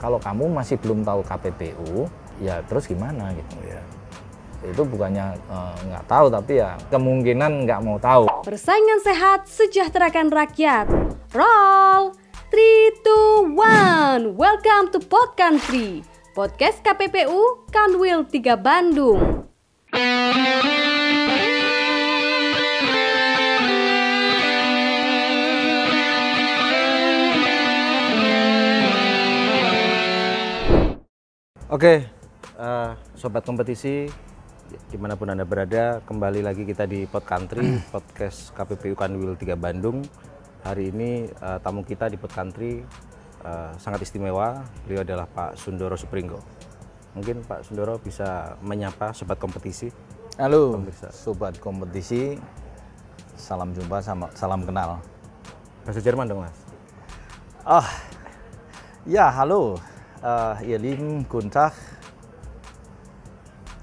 kalau kamu masih belum tahu KPPU ya terus gimana gitu ya itu bukannya eh, nggak tahu tapi ya kemungkinan nggak mau tahu Persaingan sehat sejahterakan rakyat. Roll 3 2 1. Welcome to Pod Country. Podcast KPPU Kanwil 3 Bandung. Oke, eh, sobat kompetisi di mana pun anda berada, kembali lagi kita di Pod Country, podcast KPPU Kanwil 3 Bandung. Hari ini eh, tamu kita di Pod Country eh, sangat istimewa. Beliau adalah Pak Sundoro Supringgo. Mungkin Pak Sundoro bisa menyapa sobat kompetisi. halo Pemirsa. sobat kompetisi salam jumpa sama salam kenal Bahasa Jerman dong mas. ah ja hallo äh, ihr lieben guten Tag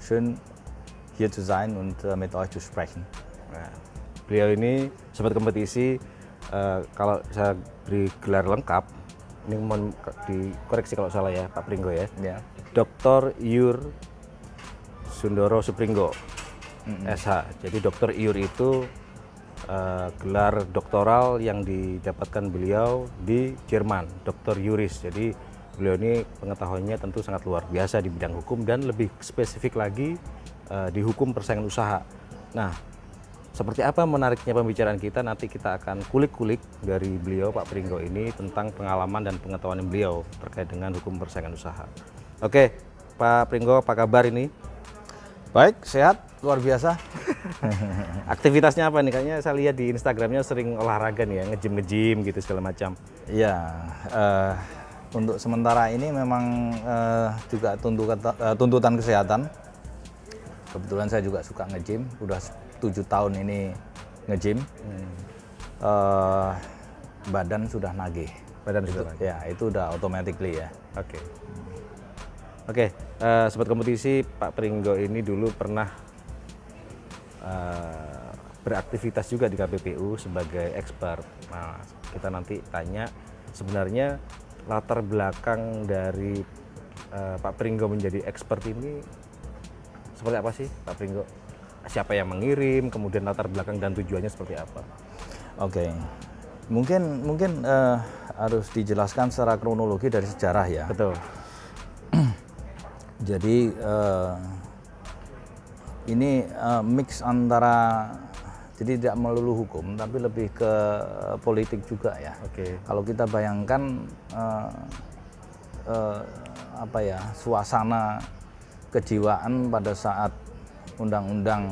schön hier zu sein und äh, mit euch zu sprechen Nah, beliau ini sobat kompetisi eh, kalau saya beri gelar lengkap ini mohon dikoreksi kalau salah ya Pak Pringgo ya. ya Dr. Yur Sundoro Supringgo SH. Jadi Dr. Yur itu eh, gelar doktoral yang didapatkan beliau di Jerman, Dr. Yuris. Jadi beliau ini pengetahuannya tentu sangat luar biasa di bidang hukum dan lebih spesifik lagi eh, di hukum persaingan usaha. Nah, seperti apa menariknya pembicaraan kita nanti kita akan kulik-kulik dari beliau Pak Pringgo ini tentang pengalaman dan pengetahuan beliau terkait dengan hukum persaingan usaha. Oke, Pak Pringgo apa kabar ini? baik sehat luar biasa Aktivitasnya apa nih? Kayaknya saya lihat di Instagramnya sering olahraga nih ya, ngejim ngejim gitu segala macam. Ya, eh, untuk sementara ini memang eh, juga tuntutan, eh, tuntutan kesehatan. Kebetulan saya juga suka nge-gym, udah tujuh tahun ini nge-gym. Eh, badan sudah nagih. Badan Itu- sudah Ya, itu udah automatically ya. Oke. Oke, eh, sobat kompetisi Pak Pringgo ini dulu pernah eh, beraktivitas juga di KPPU sebagai expert. Nah, kita nanti tanya sebenarnya latar belakang dari eh, Pak Pringgo menjadi expert ini seperti apa sih, Pak Pringgo? Siapa yang mengirim, kemudian latar belakang dan tujuannya seperti apa? Oke. Mungkin mungkin eh, harus dijelaskan secara kronologi dari sejarah ya. Betul. Jadi eh, ini eh, mix antara jadi tidak melulu hukum tapi lebih ke politik juga ya. Oke. Kalau kita bayangkan eh, eh, apa ya suasana kejiwaan pada saat Undang-Undang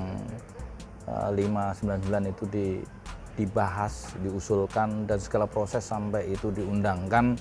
eh, 599 itu di, dibahas, diusulkan dan segala proses sampai itu diundangkan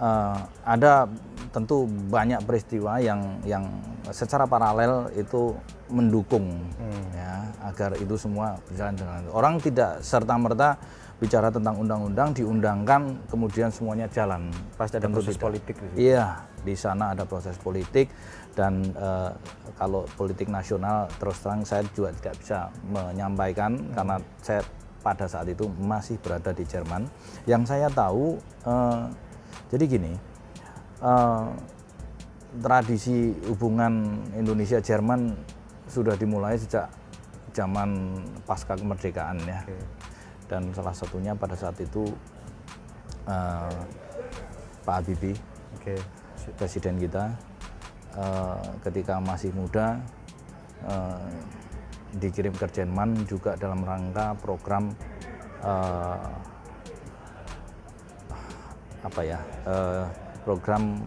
eh, ada tentu banyak peristiwa yang yang secara paralel itu mendukung ya agar itu semua berjalan dengan orang tidak serta merta bicara tentang undang-undang diundangkan kemudian semuanya jalan Pasti ada Tentu proses tidak. politik di situ. Iya, di sana ada proses politik dan eh, kalau politik nasional terus terang saya juga tidak bisa menyampaikan karena saya pada saat itu masih berada di Jerman. Yang saya tahu, eh, jadi gini, eh, tradisi hubungan Indonesia Jerman sudah dimulai sejak zaman pasca kemerdekaan ya. Dan salah satunya pada saat itu eh, Pak Habibie Oke. presiden kita eh, ketika masih muda eh, dikirim ke Jerman juga dalam rangka program eh, apa ya eh, program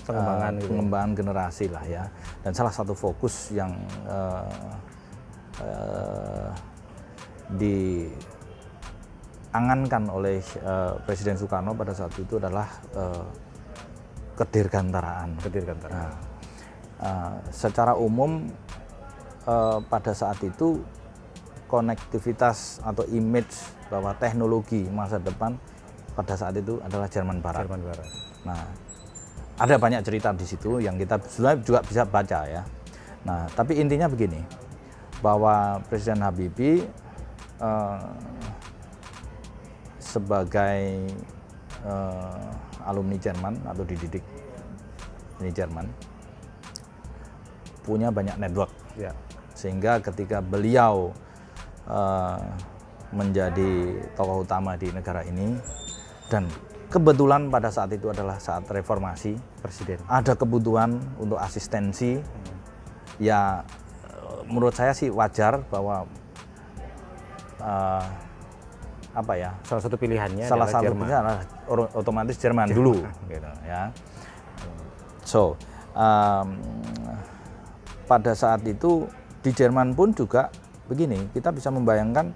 Pengembangan gitu ya. pengembangan generasi lah ya dan salah satu fokus yang eh, eh, diangankan oleh eh, Presiden Soekarno pada saat itu adalah eh, kedirgantaraan. Kedirgantaraan. Nah, eh, secara umum eh, pada saat itu konektivitas atau image bahwa teknologi masa depan pada saat itu adalah Jerman Barat. Jerman Barat. Nah, ada banyak cerita di situ yang kita sebenarnya juga bisa baca ya. Nah, tapi intinya begini, bahwa Presiden Habibie eh, sebagai eh, alumni Jerman atau dididik di Jerman punya banyak network Ya. sehingga ketika beliau eh, menjadi tokoh utama di negara ini dan kebetulan pada saat itu adalah saat reformasi Presiden. ada kebutuhan untuk asistensi ya menurut saya sih wajar bahwa eh, apa ya Salah satu pilihannya salah adalah Jerman. satunya adalah otomatis Jerman, dulu gitu ya so um, pada saat itu di Jerman pun juga begini kita bisa membayangkan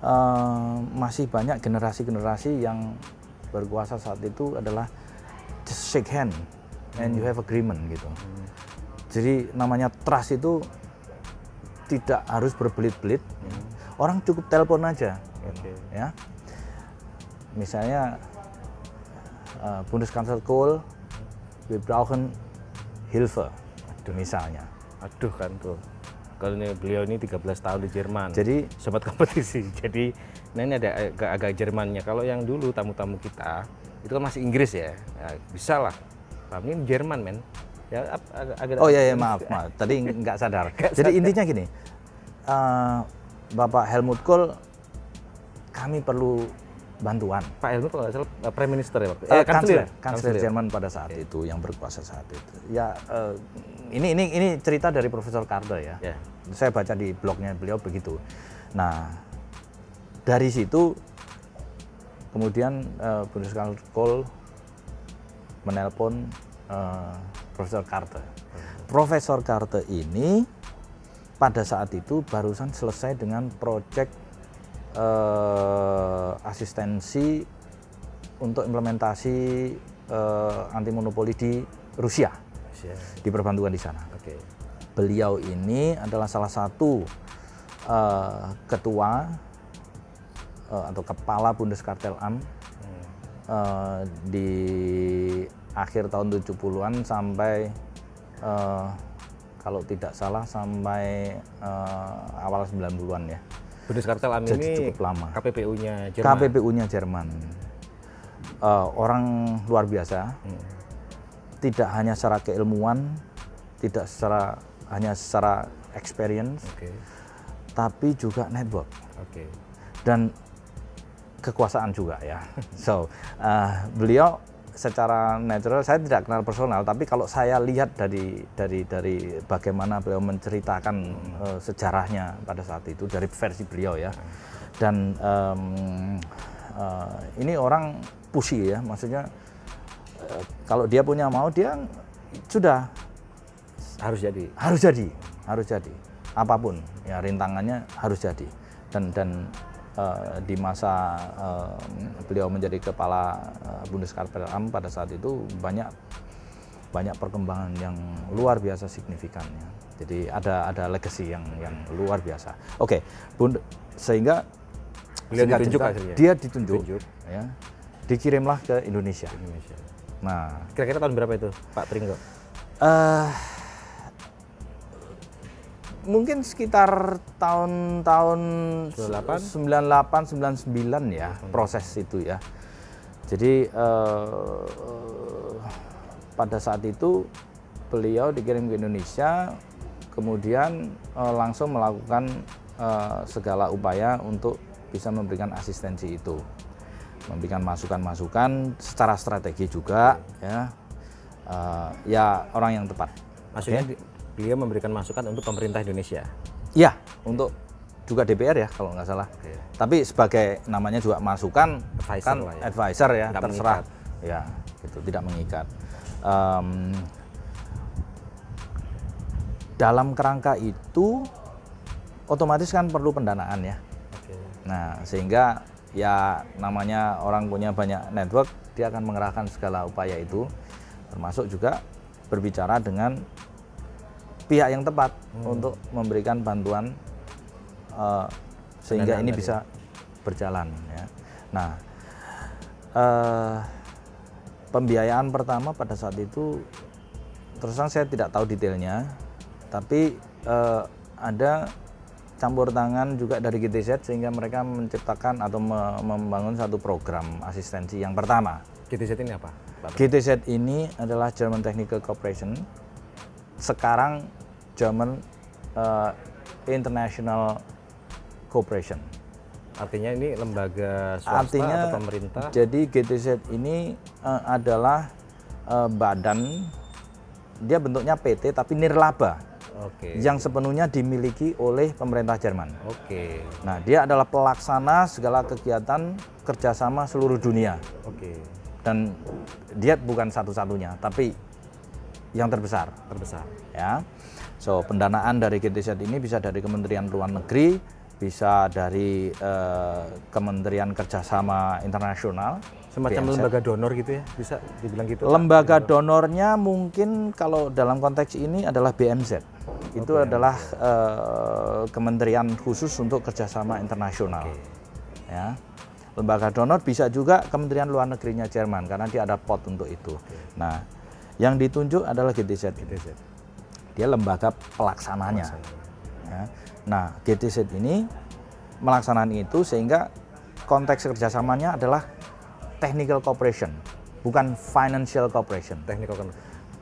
eh, masih banyak generasi-generasi yang berkuasa saat itu adalah just shake hand and you have agreement gitu jadi namanya trust itu tidak harus berbelit-belit orang cukup telepon aja Oke. ya misalnya äh, Bundeskanzler Kohl wir brauchen Hilfe misalnya Aduh kan tuh. Kalau ini beliau ini 13 tahun di Jerman. Jadi- sempat kompetisi. Jadi nah ini ada agak, agak Jermannya. Kalau yang dulu tamu-tamu kita itu kan masih Inggris ya. ya bisa lah. Tapi ini Jerman men. Ya ap- agak, agak oh ya ya maaf maaf tadi nggak sadar jadi intinya gini eh, Bapak Helmut Kohl kami perlu bantuan Pak Helmut kalau nggak salah eh, Prime Minister ya Pak. Eh, kansler, kansler Jerman pada saat itu yang berkuasa saat itu. Ya eh, ini ini ini cerita dari Profesor Carter ya. Ya. Saya baca di blognya beliau begitu. Nah dari situ kemudian eh, Bundeskanzler Kohl menelpon eh, Profesor Carter. Profesor Carter ini pada saat itu barusan selesai dengan proyek eh, asistensi untuk implementasi eh, anti monopoli di Rusia Ya. di perbantuan di sana. Oke. Beliau ini adalah salah satu eh, ketua eh, atau kepala Bundeskartelamt eh, di akhir tahun 70-an sampai eh, kalau tidak salah sampai eh, awal 90-an ya. Bundeskartel Am Jadi ini cukup lama. KPPU-nya Jerman. KPPU-nya Jerman. Eh, orang luar biasa. Tidak hanya secara keilmuan, tidak secara hanya secara experience, Oke. tapi juga network Oke. dan kekuasaan juga ya. So, eh, beliau secara natural saya tidak kenal personal, tapi kalau saya lihat dari dari dari bagaimana beliau menceritakan eh, sejarahnya pada saat itu dari versi beliau ya, dan em, eh, ini orang pushy ya, maksudnya eh, kalau dia punya mau dia sudah Harus jadi. harus jadi. Harus jadi. Apa pun. Ya rintangannya harus jadi. Dan dan eh, di masa eh, beliau menjadi kepala uh, Bundeskartelamt pada saat itu banyak banyak perkembangan yang luar biasa signifikannya. Jadi ada ada legacy yang yang luar biasa. Oke Bund- sehingga Beliau singkat ditunjuk cerita, dia ditunjuk, Ditunjuk. ya dikirimlah ke Indonesia. Indonesia. nah. Kira-kira tahun berapa itu, Pak Pringgo? eh mungkin sekitar tahun-tahun 98? 98 99 ya proses itu ya. Jadi eh, pada saat itu beliau dikirim ke Indonesia kemudian eh, langsung melakukan eh, segala upaya untuk bisa memberikan asistensi itu. Memberikan masukan-masukan secara strategi juga ya. Eh, ya orang yang tepat. Maksudnya beliau memberikan masukan untuk pemerintah Indonesia. Ya, untuk juga DPR ya kalau nggak salah. Tapi sebagai namanya juga masukan Advisor kan lah ya. advisor ya, Tidak terserah. mengikat. Ya, gitu, tidak mengikat. Em, dalam kerangka itu otomatis kan perlu pendanaan ya. Oke. Nah, sehingga ya namanya orang punya banyak network, dia akan mengerahkan segala upaya itu, termasuk juga berbicara dengan pihak yang tepat untuk memberikan bantuan eh, sehingga Pendanaan ini tadi. bisa berjalan. Ya. Nah, eh, pembiayaan pertama pada saat itu terus terang saya tidak tahu detailnya, tapi eh, ada campur tangan juga dari GTZ sehingga mereka menciptakan atau me- membangun satu program asistensi yang pertama. GTZ ini apa? GTZ ini adalah German Technical Corporation. Sekarang German eh, International Corporation. Artinya ini lembaga swasta Artinya atau pemerintah? jadi GTZ ini eh, adalah eh, badan dia bentuknya PT tapi nirlaba Oke. yang sepenuhnya dimiliki oleh pemerintah Jerman. Oke. Nah, dia adalah pelaksana segala kegiatan kerjasama seluruh dunia Oke. dan dia bukan satu-satunya, tapi yang terbesar. Terbesar. Ya, so pendanaan dari GTZ ini bisa dari Kementerian Luar Negeri, bisa dari eh, Kementerian Kerjasama Internasional, Semacam BNZ. lembaga donor gitu ya? Bisa dibilang gitu? Lembaga donornya mungkin kalau dalam konteks ini adalah BMZ. Itu adalah eh, kementerian khusus untuk kerjasama internasional. Ya. Lembaga donor bisa juga Kementerian Luar Negerinya Jerman karena dia ada pot untuk itu. Nah, yang ditunjuk adalah GTZ. GTZ. Dia lembaga pelaksananya. Ya. Nah, GTZ ini melaksanakan itu sehingga konteks kerjasamanya adalah technical cooperation, bukan financial cooperation Technical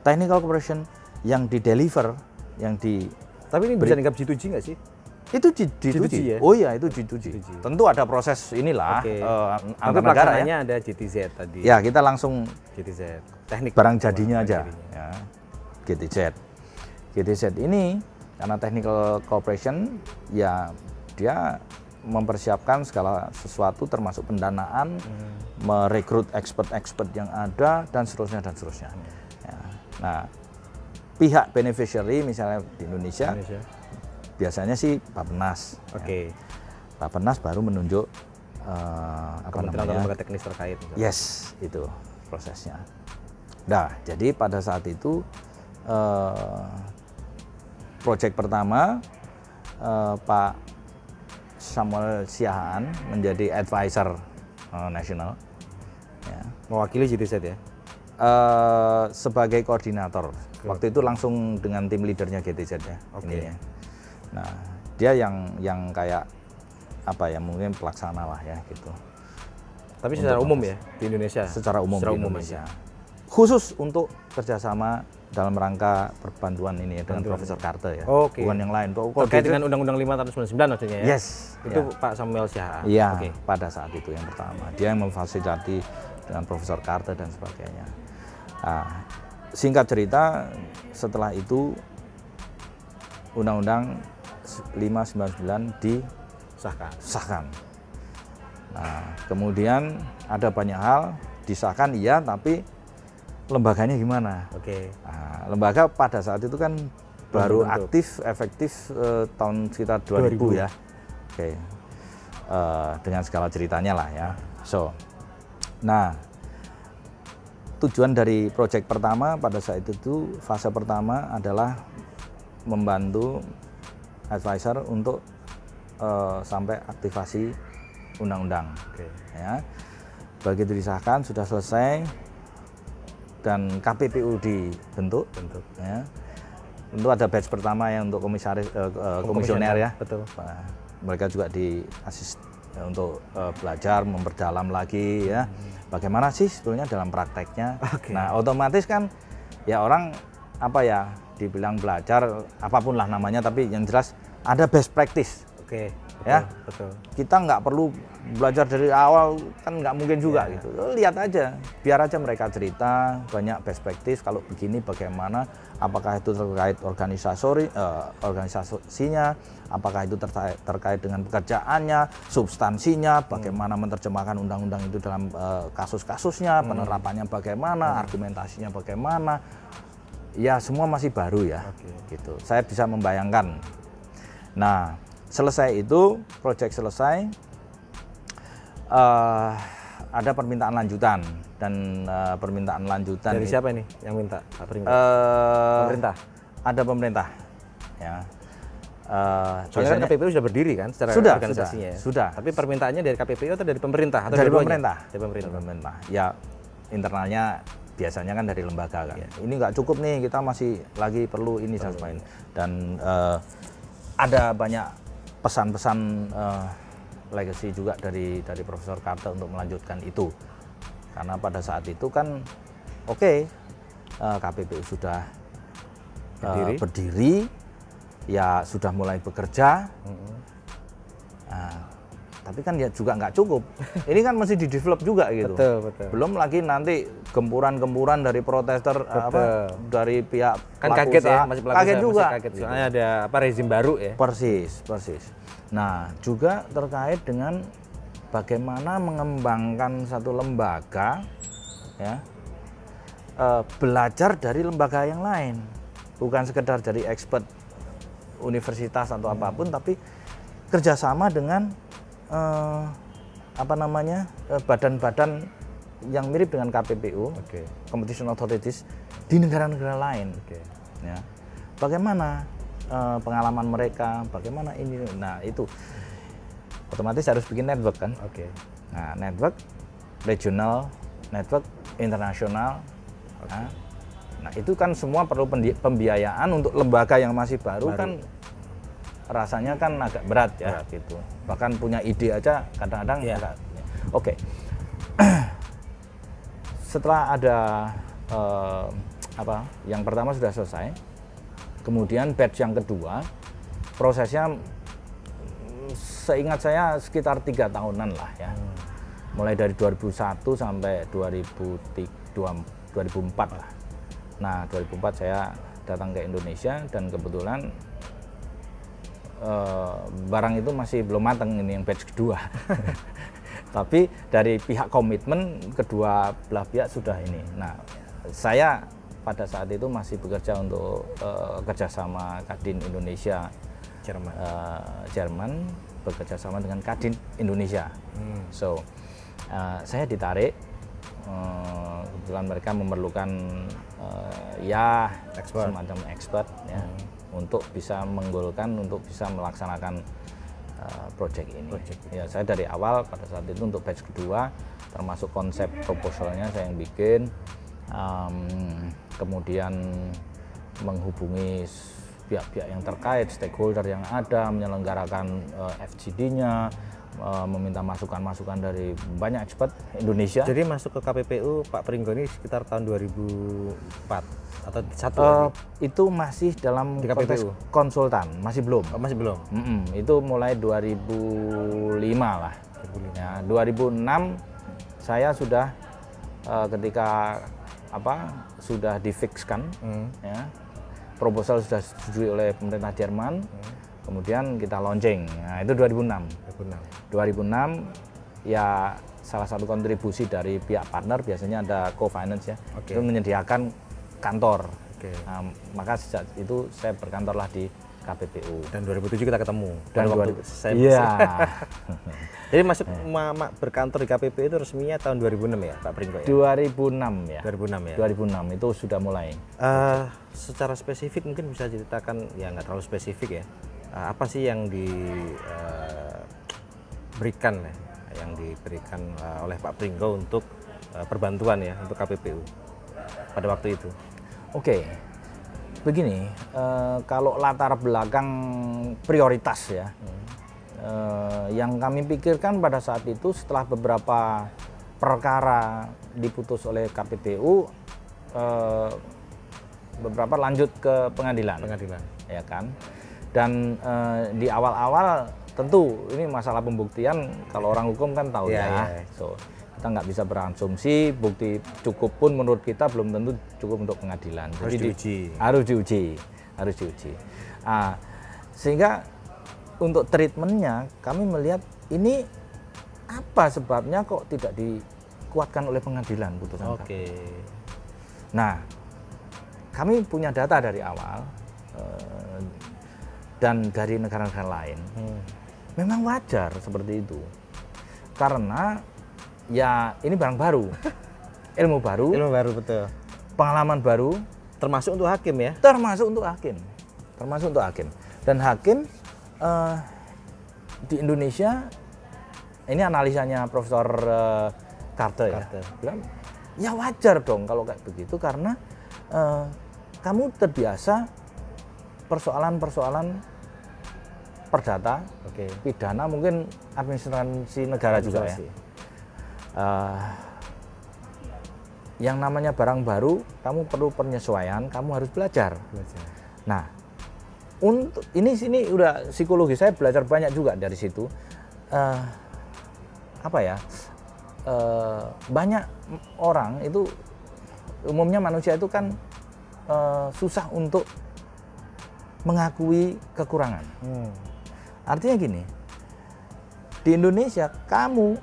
technical cooperation yang di deliver yang di Tapi ini bisa dianggap G2G nggak sih? itu di, di G2G ya? Oh iya itu G2G. G2G. Tentu ada proses inilah eh, Tapi antar negara ya. ada GTZ tadi. Ya kita langsung GTZ. Teknik. barang jadinya Barang aja jadinya. ya. GTZ. GTZ ini karena technical cooperation ya dia mempersiapkan segala sesuatu termasuk pendanaan, Hmm. merekrut expert-expert yang ada dan seterusnya dan seterusnya. Hmm. Ya. Nah, pihak beneficiary misalnya di Indonesia, Indonesia. biasanya sih Bappenas. Oke. Ya. Bappenas baru menunjuk eh, apa namanya? lembaga teknis terkait. misalnya. Yes, itu prosesnya. Nah, jadi pada saat itu eh, proyek pertama eh, Pak Samuel Siahaan menjadi advisor eh, nasional, ya. Mewakili GTZ ya? Eh, sebagai koordinator. Waktu itu langsung dengan tim leadernya GTZ ya. Ya. Nah, dia yang yang kayak apa ya mungkin pelaksana lah ya gitu. Tapi secara umum ya di Indonesia. secara umum Secara di umum Indonesia. Khusus untuk kerjasama dalam rangka perbantuan ini ya, dengan Bantuan. Profesor Carter ya. Oke. Bukan yang lain. Kalau Terkait gitu- dengan Undang-Undang 5 tahun 99 maksudnya ya? Yes. Itu ya. Pak Samuel Siahaan. Iya, Oke. pada saat itu yang pertama. Dia yang memfasilitasi dengan Profesor Carter dan sebagainya. Nah, singkat cerita, setelah itu Undang-Undang 599 Sahkan. disahkan. Nah, kemudian ada banyak hal disahkan iya, tapi lembaganya gimana? Oke. Nah, lembaga pada saat itu kan baru terbentuk. aktif efektif eh, tahun sekitar 2000, 2000. ya. Oke. Eh, dengan segala ceritanya lah ya. So. Nah, tujuan dari proyek pertama pada saat itu fase pertama adalah membantu advisor untuk eh, sampai aktivasi undang-undang Oke. ya. Begitu disahkan sudah selesai dan KPPU dibentuk Bentuk. ya. Tentu ada batch pertama yang untuk komisaris eh, eh, komisioner ya. Betul. Nah, mereka juga di asis ya, untuk eh, belajar memperdalam lagi ya. Bagaimana sih sebetulnya dalam prakteknya? Oke. Nah, otomatis kan ya orang apa ya dibilang belajar apa pun lah namanya tapi yang jelas ada best practice Oke. betul, Ya. Betul. kita nggak perlu belajar dari awal kan nggak mungkin juga Iya. gitu lihat aja biar aja mereka cerita banyak perspektif kalau begini bagaimana apakah itu terkait organisasi eh, organisasinya apakah itu terkait, terkait dengan pekerjaannya substansinya bagaimana menerjemahkan undang-undang itu dalam eh, kasus-kasusnya penerapannya bagaimana argumentasinya bagaimana ya semua masih baru ya Oke. gitu saya bisa membayangkan nah selesai itu proyek selesai eh, ada permintaan lanjutan dan eh, permintaan lanjutan Dari siapa ini yang minta? Eh, Pemerintah. ada pemerintah ya Eh, Soalnya kan biasanya KPPU sudah berdiri kan secara Sudah, organisasinya sudah, ya? sudah. Tapi permintaannya dari KPPU atau dari pemerintah? Atau dari pemerintah Dari pemerintah. Dari pemerintah. ya internalnya biasanya kan dari lembaga kan Iya. ini nggak cukup nih kita masih lagi perlu ini dan sebagainya dan eh, ada banyak pesan-pesan eh, legacy juga dari dari Profesor Carter untuk melanjutkan itu karena pada saat itu kan oke eh, KPPU sudah eh, Berdiri. berdiri, ya sudah mulai bekerja. Nah, tapi kan ya juga nggak cukup. Ini kan masih di develop juga gitu. Betul, betul. Belum lagi nanti gempuran-gempuran dari protester eh, apa dari pihak Kan pelaku kaget ya, usaha. masih pelaku kaget usaha, juga. masih kaget. Soalnya ada apa rezim baru ya. Persis, persis. Nah, juga terkait dengan bagaimana mengembangkan satu lembaga, ya, eh, belajar dari lembaga yang lain, bukan sekedar dari expert universitas atau apa pun, tapi kerjasama dengan eh, apa namanya eh, badan-badan yang mirip dengan KPPU, Oke. competition authorities di negara-negara lain. Oke. Ya. Bagaimana eh, pengalaman mereka, bagaimana ini, nah itu otomatis harus bikin network kan. Oke. Nah, network regional, network internasional. Nah, nah, itu kan semua perlu pembiayaan untuk lembaga yang masih baru, Baru. kan rasanya kan agak berat ya gitu. Bahkan punya ide aja kadang-kadang Iya. agak- Oke. Setelah ada eh, apa? Yang pertama sudah selesai. Kemudian batch yang kedua prosesnya seingat saya sekitar tiga tahunan lah ya mulai dari 2001 sampai 2003, 2004 lah nah 2004 saya datang ke Indonesia dan kebetulan eh, barang itu masih belum matang ini yang batch kedua tapi dari pihak komitmen kedua belah pihak sudah ini nah saya pada saat itu masih bekerja untuk eh, kerjasama Kadin Indonesia Jerman. eh, Jerman bekerja sama dengan Kadin Indonesia. So eh, saya ditarik. eh, kebetulan mereka memerlukan eh, ya Expert. semacam expert ya untuk bisa menggolkan untuk bisa melaksanakan eh, project ini. Ya saya dari awal pada saat itu untuk batch kedua termasuk konsep proposalnya saya yang bikin. Em, kemudian menghubungi pihak-pihak yang terkait, stakeholder yang ada, menyelenggarakan eh, FGD-nya, eh, meminta masukan-masukan dari banyak expert Indonesia. Jadi masuk ke KPPU Pak Pringgo ini sekitar tahun 2004 atau satu lagi? itu masih dalam Di konteks konsultan, masih belum. Oh, masih belum. Mm-mm, itu mulai 2005 lah. Ya, 2006 saya sudah eh, ketika apa sudah difikskan Hmm. ya proposal sudah disetujui oleh pemerintah Jerman kemudian kita launching nah itu 2006 2006. 2006 ya salah satu kontribusi dari pihak partner biasanya ada co-finance ya Oke. itu menyediakan kantor Oke. Nah, maka sejak itu saya berkantorlah di KPPU Dan 2007 kita ketemu. dan Pada waktu 2000 saya- iya Jadi masuk ma- ma- berkantor di KPPU itu resminya tahun 2006 ya, Pak Pringgo ya? 2006 ya 2006 ya. 2006 itu sudah mulai Eh, secara spesifik mungkin bisa ceritakan ya nggak terlalu spesifik ya. Eh, apa sih yang diberikan ya, yang diberikan eh, oleh Pak Pringgo untuk eh, perbantuan ya untuk KPPU pada waktu itu? Oke, begini, eh, kalau latar belakang prioritas ya, eh, yang kami pikirkan pada saat itu setelah beberapa perkara diputus oleh KPPU, eh, beberapa lanjut ke pengadilan, Pengadilan. ya kan, dan eh, di awal-awal tentu ini masalah pembuktian kalau orang hukum kan tahu Iya, ya, iya. So, kita nggak bisa berasumsi bukti cukup pun menurut kita belum tentu cukup untuk pengadilan. Harus Jadi di- diuji. harus diuji, harus diuji. Ah, sehingga untuk treatmentnya kami melihat ini apa sebabnya kok tidak dikuatkan oleh pengadilan putusan Oke. KPU. Nah, kami punya data dari awal eh, dan dari negara-negara lain. Hmm. Memang wajar seperti itu. Karena ya ini barang baru. Ilmu baru, Ilmu baru betul. pengalaman baru, Termasuk untuk hakim ya? termasuk untuk hakim. Termasuk untuk hakim. Dan hakim eh, di Indonesia ini analisanya Profesor eh, Carter ya. Carter. Bilang, ya wajar dong kalau kayak begitu karena eh, kamu terbiasa persoalan-persoalan perdata, Oke. pidana mungkin administrasi negara juga ya. Eh, yang namanya barang baru, kamu perlu penyesuaian, kamu harus belajar. Belajar. Nah, untuk ini sini udah psikologi saya belajar banyak juga dari situ. Eh, apa ya? eh, banyak orang itu umumnya manusia itu kan eh, susah untuk mengakui kekurangan. Hmm. Artinya gini, di Indonesia kamu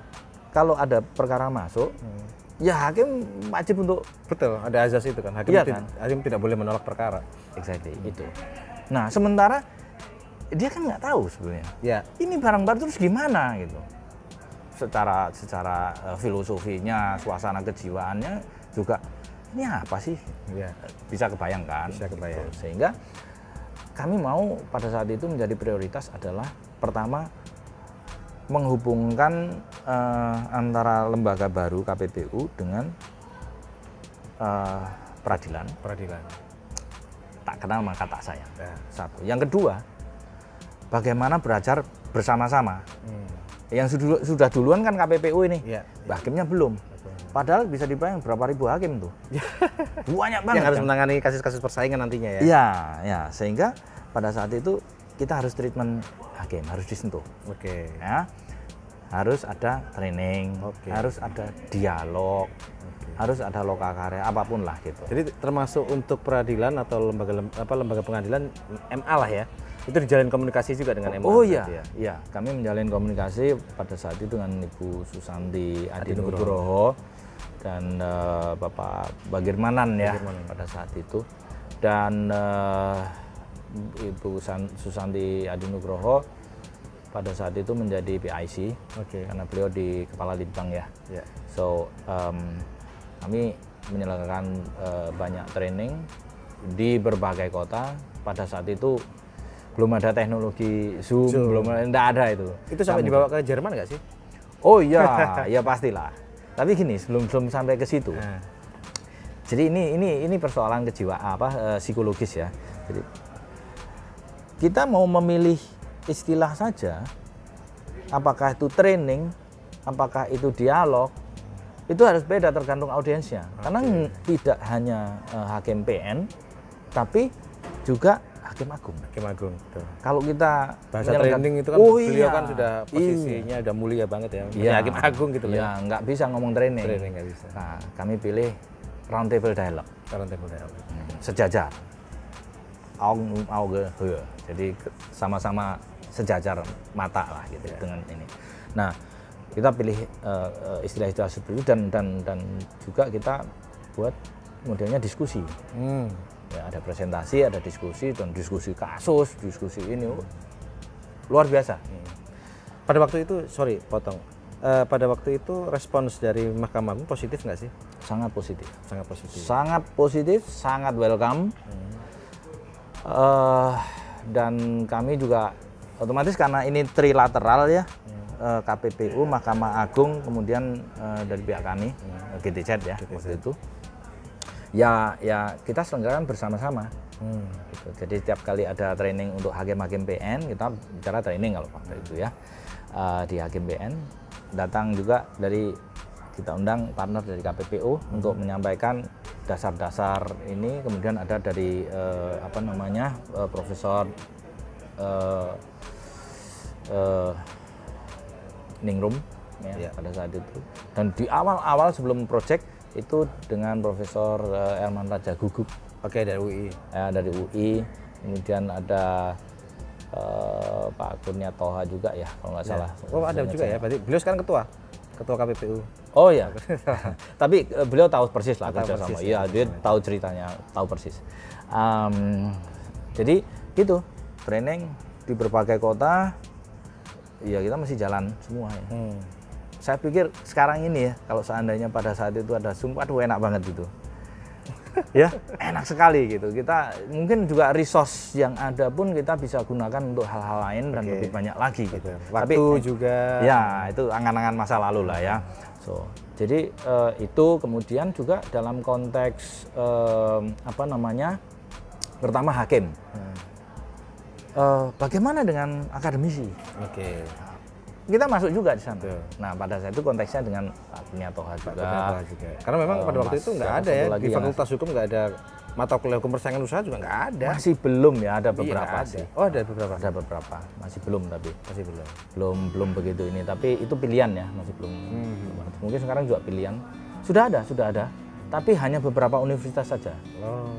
kalau ada perkara masuk, Hmm. ya hakim wajib untuk Betul, ada azas itu kan. Hakim, Iya kan? hakim tidak boleh menolak perkara. exactly itu. Nah sementara dia kan nggak tahu sebenarnya. Ya. Ini barang baru terus gimana gitu. Secara secara eh, filosofinya, suasana kejiwaannya juga ini apa sih? Ya. Bisa kebayangkan. Bisa kebayang. Gitu. Sehingga kami mau pada saat itu menjadi prioritas adalah pertama menghubungkan eh, antara lembaga baru KPPU dengan eh, peradilan Peradilan. tak kenal maka tak sayang Ya. satu yang kedua bagaimana belajar bersama-sama Hmm. yang sudah, sudah duluan kan KPPU ini Iya. hakimnya belum padahal bisa dibayang berapa ribu hakim tuh banyak banget Yang harus kan? menangani kasus-kasus persaingan nantinya ya. Iya, ya sehingga pada saat itu kita harus treatment hakim harus disentuh Oke. ya harus ada training Oke. harus ada dialog harus ada loka karya apa pun lah gitu Jadi termasuk untuk peradilan atau lembaga lem- apa lembaga pengadilan MA lah ya. Itu dijalin komunikasi juga dengan MA. Oh iya, ya? iya. Kami menjalin komunikasi pada saat itu dengan Ibu Susanti Adi Nugroho dan eh, Bapak Bagirmanan ya pada saat itu dan eh, Ibu San- Susanti Adi Nugroho pada saat itu menjadi PIC Oke. karena beliau di kepala litbang ya. Ya. So um, kami menyelenggarakan eh, banyak training di berbagai kota. Pada saat itu belum ada teknologi Zoom, Zoom. belum enggak ada itu. Itu sampai Kami- dibawa ke Jerman nggak sih? Oh iya, ya pastilah. Tapi gini, sebelum sebelum sampai ke situ. Nah. Jadi ini ini ini persoalan kejiwaan apa eh, psikologis ya. Jadi kita mau memilih istilah saja, apakah itu training, apakah itu dialog, itu harus beda tergantung audiensnya. Karena ng- tidak hanya eh, hakim PN, tapi juga hakim agung. Hakim Agung. Betul. Kalau kita Bahasa training itu kan Oh beliau iya. kan sudah Iya. posisinya udah mulia banget ya. Iya. Hakim Agung gitu. Iya, nggak bisa ngomong training. Training nggak bisa. Nah, kami pilih round table dialogue. Karena table dialog. sejajar. Aung auge he. Jadi sama-sama sejajar mata lah gitu dengan ini. Nah, kita pilih eh, eh, istilah-istilah seperti itu dan dan dan juga kita buat modelnya diskusi. Hmm. Ya, ada presentasi, ada diskusi dan diskusi kasus, diskusi ini oh, luar biasa. Pada waktu itu, sorry, potong. Eh, pada waktu itu respons dari Mahkamah Agung positif nggak sih? Sangat positif. Sangat positif. sangat positif, sangat welcome. Eh, dan kami juga otomatis karena ini trilateral ya, eh, KPPU, Mahkamah Agung, kemudian eh, dari pihak kami, eh, GTZ ya waktu itu. Ya, ya kita selenggarakan bersama-sama. Hmm. Gitu. Jadi setiap kali ada training untuk hakim-hakim PN, kita bicara training kalau waktu itu ya eh, di hakim PN. Datang juga dari kita undang partner dari KPPU untuk menyampaikan dasar-dasar ini. Kemudian ada dari eh, apa namanya eh, Profesor eh, eh, Ningrum ya, Ya. pada saat itu. Dan di awal-awal sebelum project itu dengan Profesor eh, Elman Raja Gugup Oke, dari UI. ya, dari UI kemudian ada eh, Pak Kurnia Toha juga ya kalau nggak salah Oh, ada juga ya. Berarti beliau sekarang ketua. Ketua KPPU. oh ya tapi eh, beliau tahu persis lah Tahu kerja sama. persis, iya dia tahu ceritanya tahu persis. Em, jadi gitu. Training di berbagai kota ya kita masih jalan semua ya. Hmm. saya pikir sekarang ini ya kalau seandainya pada saat itu ada Zoom aduh enak banget gitu ya enak sekali gitu kita mungkin juga resource yang ada pun kita bisa gunakan untuk hal-hal lain dan Oke. lebih banyak lagi gitu Waktu Tapi- juga. ya itu angan-angan masa lalu lah ya so jadi eh, itu kemudian juga dalam konteks eh, apa namanya pertama hakim Hmm. Eh, bagaimana dengan akademisi Oke. Kita masuk juga di sana. Betul. Nah pada saat itu konteksnya dengan Pak Kurnia Toha juga. Juga? Karena memang pada waktu itu nggak ada ya di Fakultas Hukum nggak ada mata kuliah hukum persaingan usaha juga nggak ada. Masih belum ya ada Iya, beberapa nggak ada. sih. Oh ada beberapa. Ada beberapa, masih belum tapi Masih belum. belum belum begitu ini. Tapi itu pilihan ya, masih belum. Hmm. Mungkin sekarang juga pilihan. Sudah ada, sudah ada. Tapi hanya beberapa universitas saja. Oh.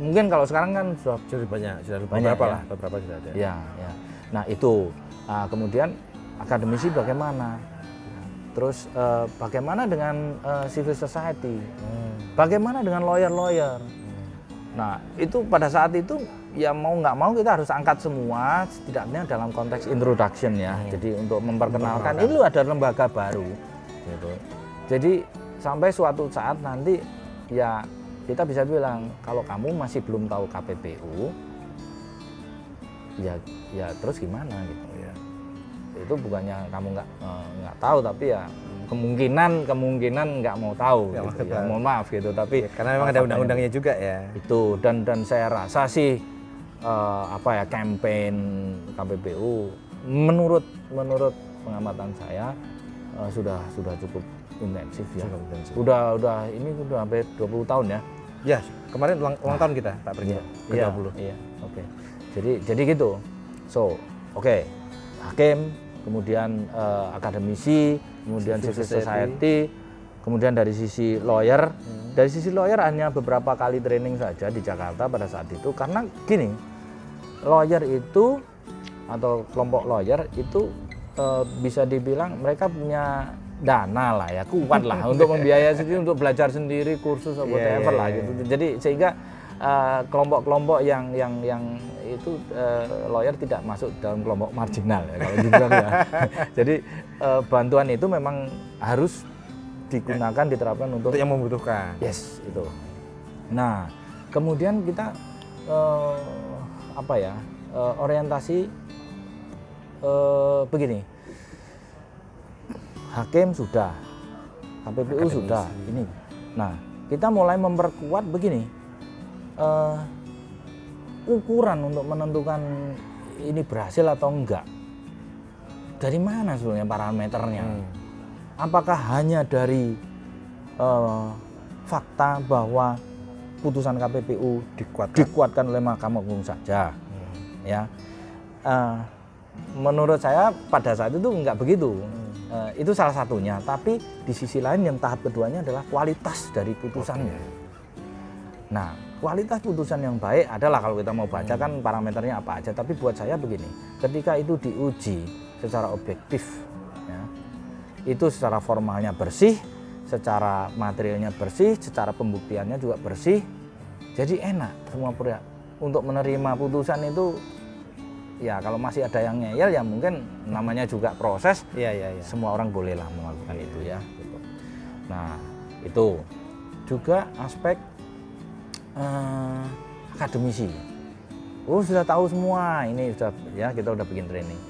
Mungkin kalau sekarang kan sudah Sudah banyak, sudah Banyak, beberapa ya. lah, beberapa sudah ada. Ya, ya. Nah itu. Ah, kemudian akademisi bagaimana? Terus eh, bagaimana dengan eh, civil society? Hmm. Bagaimana dengan lawyer-lawyer? Nah itu pada saat itu ya mau nggak mau kita harus angkat semua setidaknya dalam konteks introduction ya. Jadi untuk memperkenalkan ini ada lembaga baru. Gitu. Jadi sampai suatu saat nanti ya kita bisa bilang kalau kamu masih belum tahu KPPU ya ya terus gimana gitu. Itu bukannya kamu nggak eh, nggak tahu tapi ya kemungkinan kemungkinan nggak mau tahu gitu ya tahu. mohon maaf gitu tapi Ya, karena memang ada undang-undangnya juga ya. itu dan dan saya rasa sih eh, apa ya campaign KPPU menurut menurut pengamatan saya eh, sudah sudah cukup intensif ya Cukup intensif. udah udah ini udah hampir 20 tahun ya Ya, kemarin ulang, ulang tahun kita, Pak Presiden. Ke Iya, 20. Iya, oke. Jadi jadi gitu. So, oke. Hakim, kemudian eh, akademisi, kemudian Civil society. society, kemudian dari sisi lawyer. Dari sisi lawyer hanya beberapa kali training saja di Jakarta pada saat itu karena gini, lawyer itu atau kelompok lawyer itu eh, bisa dibilang mereka punya dana lah ya kuat lah untuk membiayai sendiri untuk belajar sendiri kursus atau Iya, whatever iya, lah iya. gitu jadi sehingga eh, kelompok-kelompok yang yang yang itu eh, lawyer tidak masuk dalam kelompok marginal ya kalau dibilang ya jadi eh, bantuan itu memang harus digunakan diterapkan untuk Untuk yang membutuhkan. Yes, itu. Nah, kemudian kita eh, apa ya? eh, orientasi eh, begini. Hakim sudah, KPPU Akademisi. sudah. Ini. Nah, kita mulai memperkuat begini. Eh, ukuran untuk menentukan ini berhasil atau enggak. Dari mana sebenarnya parameternya? Hmm. apakah hanya dari eh, fakta bahwa putusan KPPU Dikuatkan. dikuatkan oleh Mahkamah Agung saja Hmm. ya Eh, menurut saya pada saat itu nggak begitu Eh, itu salah satunya tapi di sisi lain yang tahap keduanya adalah kualitas dari putusannya nah kualitas putusan yang baik adalah kalau kita mau baca kan parameternya apa aja tapi buat saya begini ketika itu diuji secara objektif ya, itu secara formalnya bersih secara materialnya bersih secara pembuktiannya juga bersih jadi enak semua pihak untuk menerima putusan itu ya kalau masih ada yang ngeyel ya mungkin namanya juga proses Iya, iya, iya. semua orang bolehlah melakukan itu ya gitu. nah itu juga aspek eh, akademisi oh sudah tahu semua ini sudah ya kita udah bikin training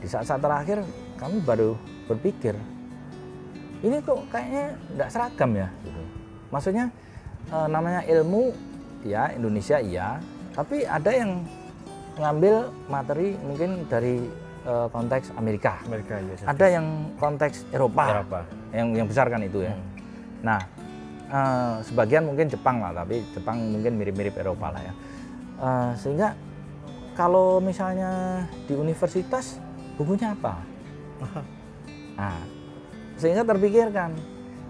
di saat-saat terakhir kami baru berpikir ini kok kayaknya tidak seragam ya gitu. maksudnya eh, namanya ilmu ya Indonesia iya tapi ada yang ngambil materi mungkin dari eh, konteks Amerika Amerika ya. ada yang konteks Eropa, Eropa. yang yang besar kan itu ya. Hmm. Nah, eh, sebagian mungkin Jepang lah, tapi Jepang mungkin mirip-mirip Eropa lah ya. Eh, sehingga kalau misalnya di universitas bukunya apa? Nah, sehingga terpikirkan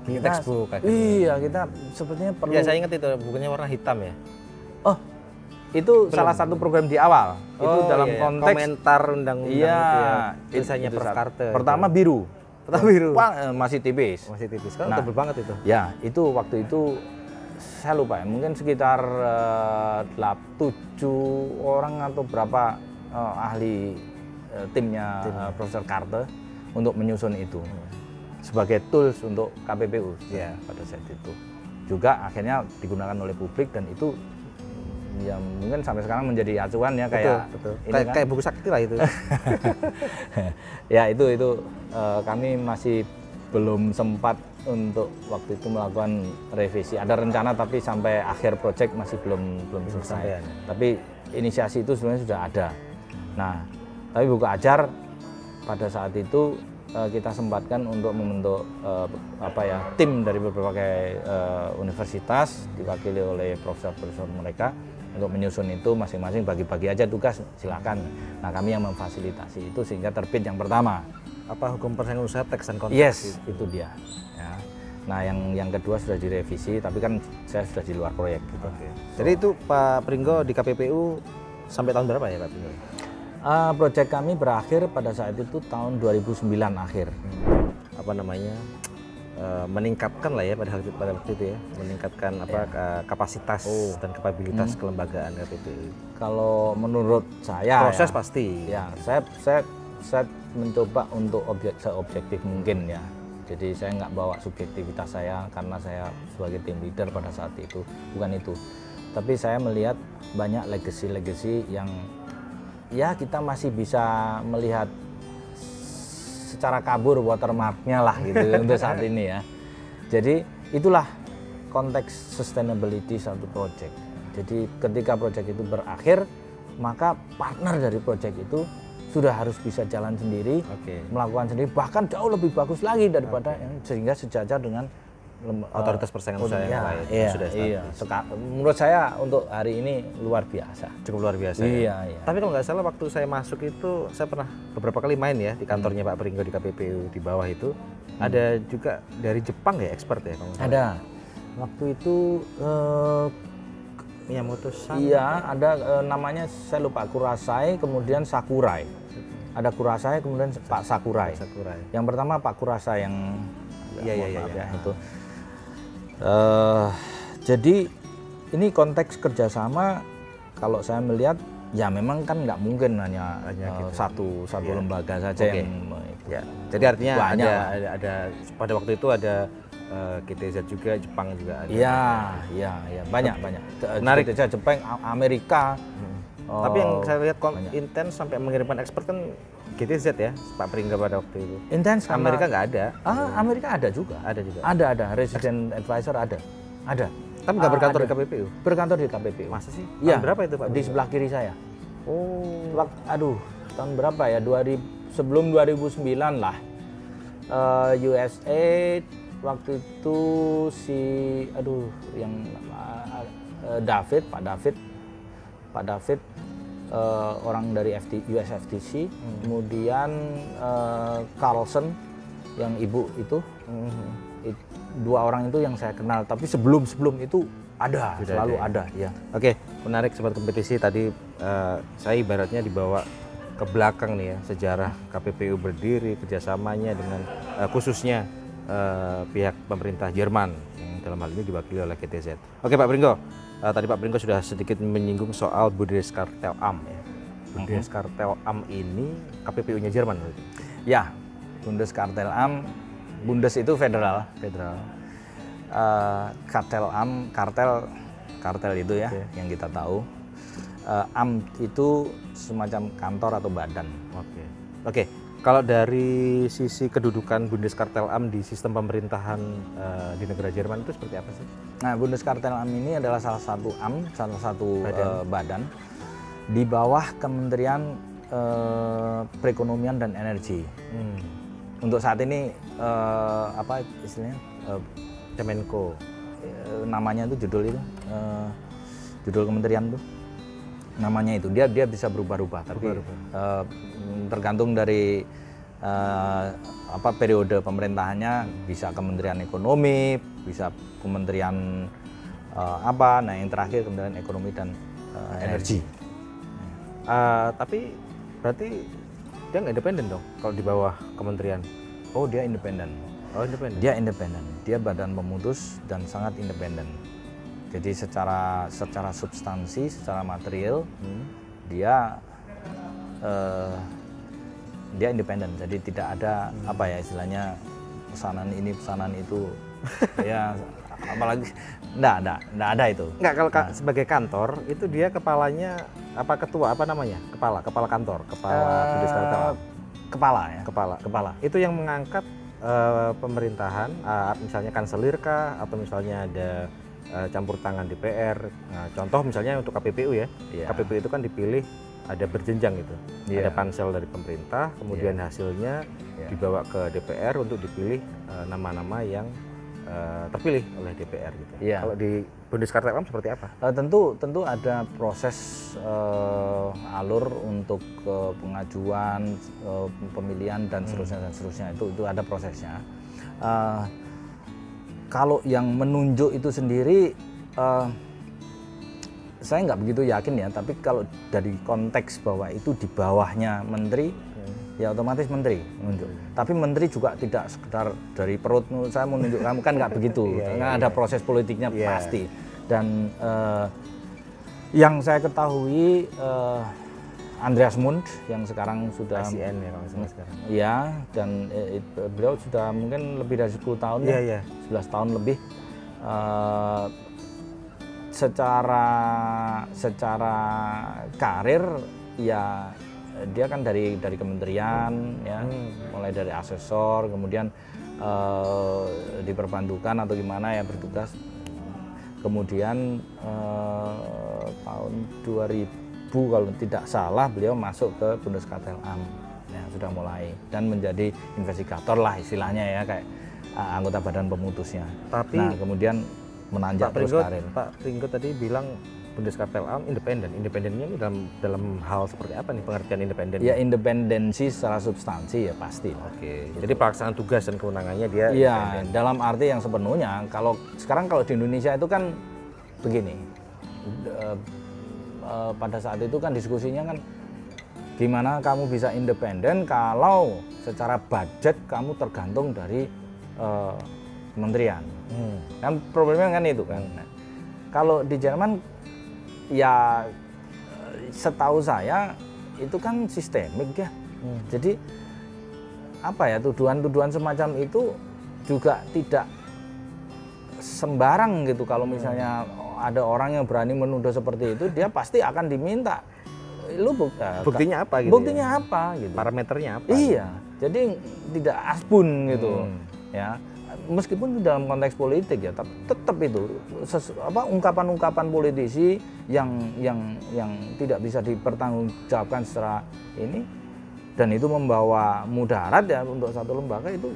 Bikin textbook kayak gitu. iya kita sepertinya perlu Ya, saya ingat itu bukunya warna hitam ya. oh itu salah satu program di awal itu Oh, dalam iya, iya. konteks komentar undang-undang iya itu ya. itu- Tulisannya itu Carter. pertama itu. biru Pertama biru. Eh, masih tipis Masih tipis. Kan Nah. tebel banget itu. Ya, itu waktu itu saya lupa ya, mungkin sekitar eh, delap tujuh orang atau berapa eh, ahli eh, timnya eh, Profesor Carter untuk menyusun itu sebagai tools untuk KPPU Iya. pada saat itu. Juga akhirnya digunakan oleh publik dan itu ya mungkin sampai sekarang menjadi acuan ya kayak betul, betul. ini Kayak, kan. kayak buku sakti lah itu. ya itu itu eh, kami masih belum sempat untuk waktu itu melakukan revisi. Ada rencana tapi sampai akhir project masih belum belum selesai. Tapi inisiasi itu sebenarnya sudah ada. Nah, tapi buku ajar pada saat itu eh, kita sempatkan untuk membentuk eh, apa ya tim dari berbagai eh, universitas diwakili oleh profesor-profesor mereka untuk menyusun itu masing-masing bagi-bagi aja tugas silakan. Nah kami yang memfasilitasi itu sehingga terbit yang pertama. Apa hukum persaingan usaha teks dan kontrak? Yes itu dia. Ya. Nah yang yang kedua sudah direvisi tapi kan saya sudah di luar proyek gitu. Oke. Jadi itu Pak Pringgo di KPPU sampai tahun berapa ya Pak Pringgo? Uh, proyek kami berakhir pada saat itu tahun 2009 akhir. Apa namanya? Eh, meningkatkan lah ya pada pada waktu itu ya, meningkatkan apa ka- kapasitas dan kapabilitas kelembagaan KPPU. Kalau menurut saya Proses ya, pasti. ya saya saya saya mencoba untuk objek seobjektif mungkin ya. Jadi saya nggak bawa subjektivitas saya karena saya sebagai tim leader pada saat itu bukan itu. Tapi saya melihat banyak legacy-legacy yang ya kita masih bisa melihat secara kabur watermarknya lah gitu untuk saat ini ya. Jadi itulah konteks sustainability satu project. Jadi ketika project itu berakhir, maka partner dari project itu sudah harus bisa jalan sendiri, Oke. melakukan sendiri, bahkan jauh lebih bagus lagi daripada yang sehingga sejajar dengan lem- Otoritas persaingan usaha yang ya, lain Iya, sudah iya. Seka- menurut saya untuk hari ini luar biasa. Cukup luar biasa. ya. Iya, iya. Tapi kalau nggak salah waktu saya masuk itu saya pernah beberapa kali main ya di kantornya Pak Pringgo di KPPU di bawah itu ada juga dari Jepang ya expert ya kalau. Ada. Waktu itu eh, Miyamoto-san. Iya, ada eh, namanya saya lupa Kurasai, kemudian Sakurai. Ada Kurasai, kemudian Pak Sakurai. Sakurai. Yang pertama Pak Kurasai yang Iya, iya, iya, iya. ya, itu. Eh, jadi ini konteks kerjasama kalau saya melihat ya memang kan nggak mungkin hanya, Hanya eh, gitu. satu satu Iya. lembaga saja Oke. yang Ya, jadi artinya Banyak ada, ada ada pada waktu itu ada GTZ juga, Jepang juga ada. Iya, iya, iya, banyak banyak. Menarik. saya Jepang, Amerika. Tapi yang eh, saya lihat intens sampai mengirimkan expert kan GTZ ya, Pak Pringga pada waktu itu. intens karena- Amerika nggak ada, Ah, Amerika ada juga. ada juga. Ada, ada. Resident advisor ada. Ada. Tapi nggak Ah, berkantor ada. di KPPU. Berkantor di KPPU. Masa sih? Iya. Berapa itu Pak? Di sebelah kiri saya. Oh. Wak- aduh, tahun berapa ya? 2000 sebelum 2009 lah. Eh, USA waktu itu si aduh yang eh, David, Pak David, Pak David eh, orang dari FT, US FTC, kemudian eh, Carlson yang ibu itu. It- dua orang itu yang saya kenal. Tapi sebelum sebelum itu ada Sudah selalu ada ada, ya Oke, menarik sobat kompetisi. Tadi eh, saya ibaratnya dibawa ke belakang nih ya sejarah KPPU berdiri kerjasamanya dengan eh, khususnya eh, pihak pemerintah Jerman yang dalam hal ini diwakili oleh KTZ. Oke Pak Pringgo, eh, tadi Pak Pringgo sudah sedikit menyinggung soal Bundeskartel Am ya. Bundeskartel Am ini KPPU-nya Jerman berarti. ya Bundeskartelamt Bundes itu federal federal Eh, kartel am kartel kartel itu ya Oke. yang kita tahu Eh, am itu semacam kantor atau badan Oke. Oke, kalau dari sisi kedudukan Bundeskartel Am di sistem pemerintahan eh, di negara Jerman itu seperti apa sih? Nah, Bundeskartelamt ini adalah salah satu AM, salah satu Badan. eh, badan di bawah Kementerian eh, Perekonomian dan Energi. Hmm. Untuk saat ini eh, apa istilahnya eh, Kemenko. eh, namanya itu judul itu eh, judul kementerian tuh namanya itu dia dia bisa berubah-ubah. Tapi Berubah-ubah. eh, tergantung dari eh, apa periode pemerintahannya. Bisa Kementerian Ekonomi bisa Kementerian eh, apa nah yang terakhir Kementerian Ekonomi dan eh, Energi. Ah, tapi berarti dia nggak independen dong kalau di bawah kementerian. oh dia independen. Oh independen. dia independen. Dia badan pemutus dan sangat independen jadi secara secara substansi secara material Hmm. dia eh, dia independen. Jadi tidak ada Hmm. apa ya istilahnya pesanan ini pesanan itu. Ya apalagi enggak enggak enggak ada itu. Nggak kalau ka- sebagai kantor itu dia kepalanya apa ketua apa namanya? Kepala kepala kantor kepala Am. kepala ya? Kepala kepala. Itu yang mengangkat eh, pemerintahan eh, misalnya kanselir kah atau misalnya ada eh, campur tangan DPR nah, contoh misalnya untuk KPPU ya Iya. KPPU itu kan dipilih ada berjenjang gitu. Iya. Ada pansel dari pemerintah, kemudian hasilnya Iya. dibawa ke DPR untuk dipilih eh, nama-nama yang eh, terpilih oleh DPR gitu. Iya. Kalau di Bundeskartellamt seperti apa? Eh, tentu tentu ada proses eh, alur untuk eh, pengajuan eh, pemilihan dan seterusnya dan seterusnya itu itu ada prosesnya. Eh, kalau yang menunjuk itu sendiri eh, saya nggak begitu yakin ya, tapi kalau dari konteks bahwa itu di bawahnya menteri, ya otomatis menteri menunjuk. Tapi menteri juga tidak sekedar dari perut "Nu, saya mau nunjuk kamu kan nggak begitu, Iya, karena iya, ada proses politiknya Iya. pasti. Dan eh, yang saya ketahui eh, Andreas Mund yang sekarang sudah ICN ya kalau sekarang. Ya, dan eh, it- beliau sudah mungkin lebih dari 10 tahun Iya, ya, iya. 11 tahun lebih. Eh, secara secara karir ya dia kan dari dari kementerian ya, mulai dari asesor, kemudian diperbantukan atau gimana ya bertugas. Kemudian eh, tahun 2000 kalau tidak salah beliau masuk ke Bundeskartellamt ya sudah mulai dan menjadi investigator lah istilahnya ya kayak eh, anggota badan pemutusnya. Tapi nah kemudian menanjak Pak terus Pringgo, karir. Pak Pringgo tadi bilang Bundeskartellamt independen. Independennya ini dalam dalam hal seperti apa nih pengertian independen? Ya independensi secara substansi ya pasti. Oke. Jadi pelaksanaan tugas dan kewenangannya dia Iya, dalam arti yang sepenuhnya. Kalau sekarang kalau di Indonesia itu kan begini, eh, pada saat itu kan diskusinya kan gimana kamu bisa independen kalau secara budget kamu tergantung dari eh, kementerian. Hmm. Kan problemnya kan itu kan. Nah, kalau di Jerman ya setahu saya itu kan sistemik ya. Jadi apa ya tuduhan-tuduhan semacam itu juga tidak sembarang gitu kalau misalnya ada orang yang berani menuduh seperti itu dia pasti akan diminta lu buk- eh, Buktinya apa gitu? buktinya ya? apa gitu Parameternya apa? Iya, jadi tidak asbun gitu, Hmm. ya. Meskipun itu dalam konteks politik ya, tapi tetap itu ses- apa ungkapan-ungkapan politisi yang yang yang tidak bisa dipertanggungjawabkan secara ini dan itu membawa mudarat ya untuk satu lembaga itu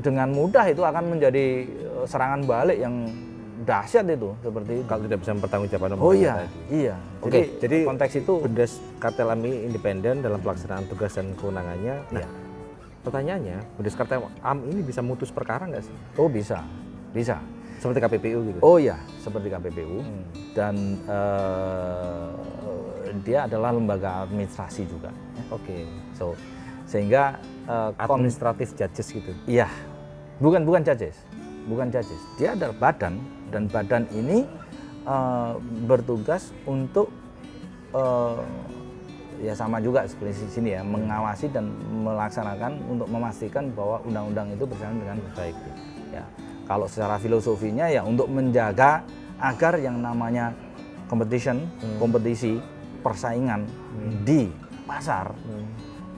dengan mudah itu akan menjadi eh, serangan balik yang dahsyat itu seperti itu. Kalau tidak bisa mempertanggungjawabkan Oh iya, tadi. iya. Oke, jadi konteks itu Bundeskartellamt ini independen dalam pelaksanaan tugas dan kewenangannya. Nah, Iya. pertanyaannya, Bundeskartellamt ini bisa mutus perkara nggak sih? oh bisa, bisa. Seperti KPPU gitu. Oh iya, seperti KPPU Hmm. dan eh, dia adalah lembaga administrasi juga. ya. Oke. So sehingga eh, kon- Administratif judges gitu. iya, bukan bukan judges, bukan judges. Dia adalah badan dan badan ini eh, bertugas untuk eh, ya sama juga seperti di sini ya mengawasi dan melaksanakan untuk memastikan bahwa undang-undang itu berjalan dengan baik. Ya, kalau secara filosofinya ya untuk menjaga agar yang namanya competition, kompetisi, persaingan di pasar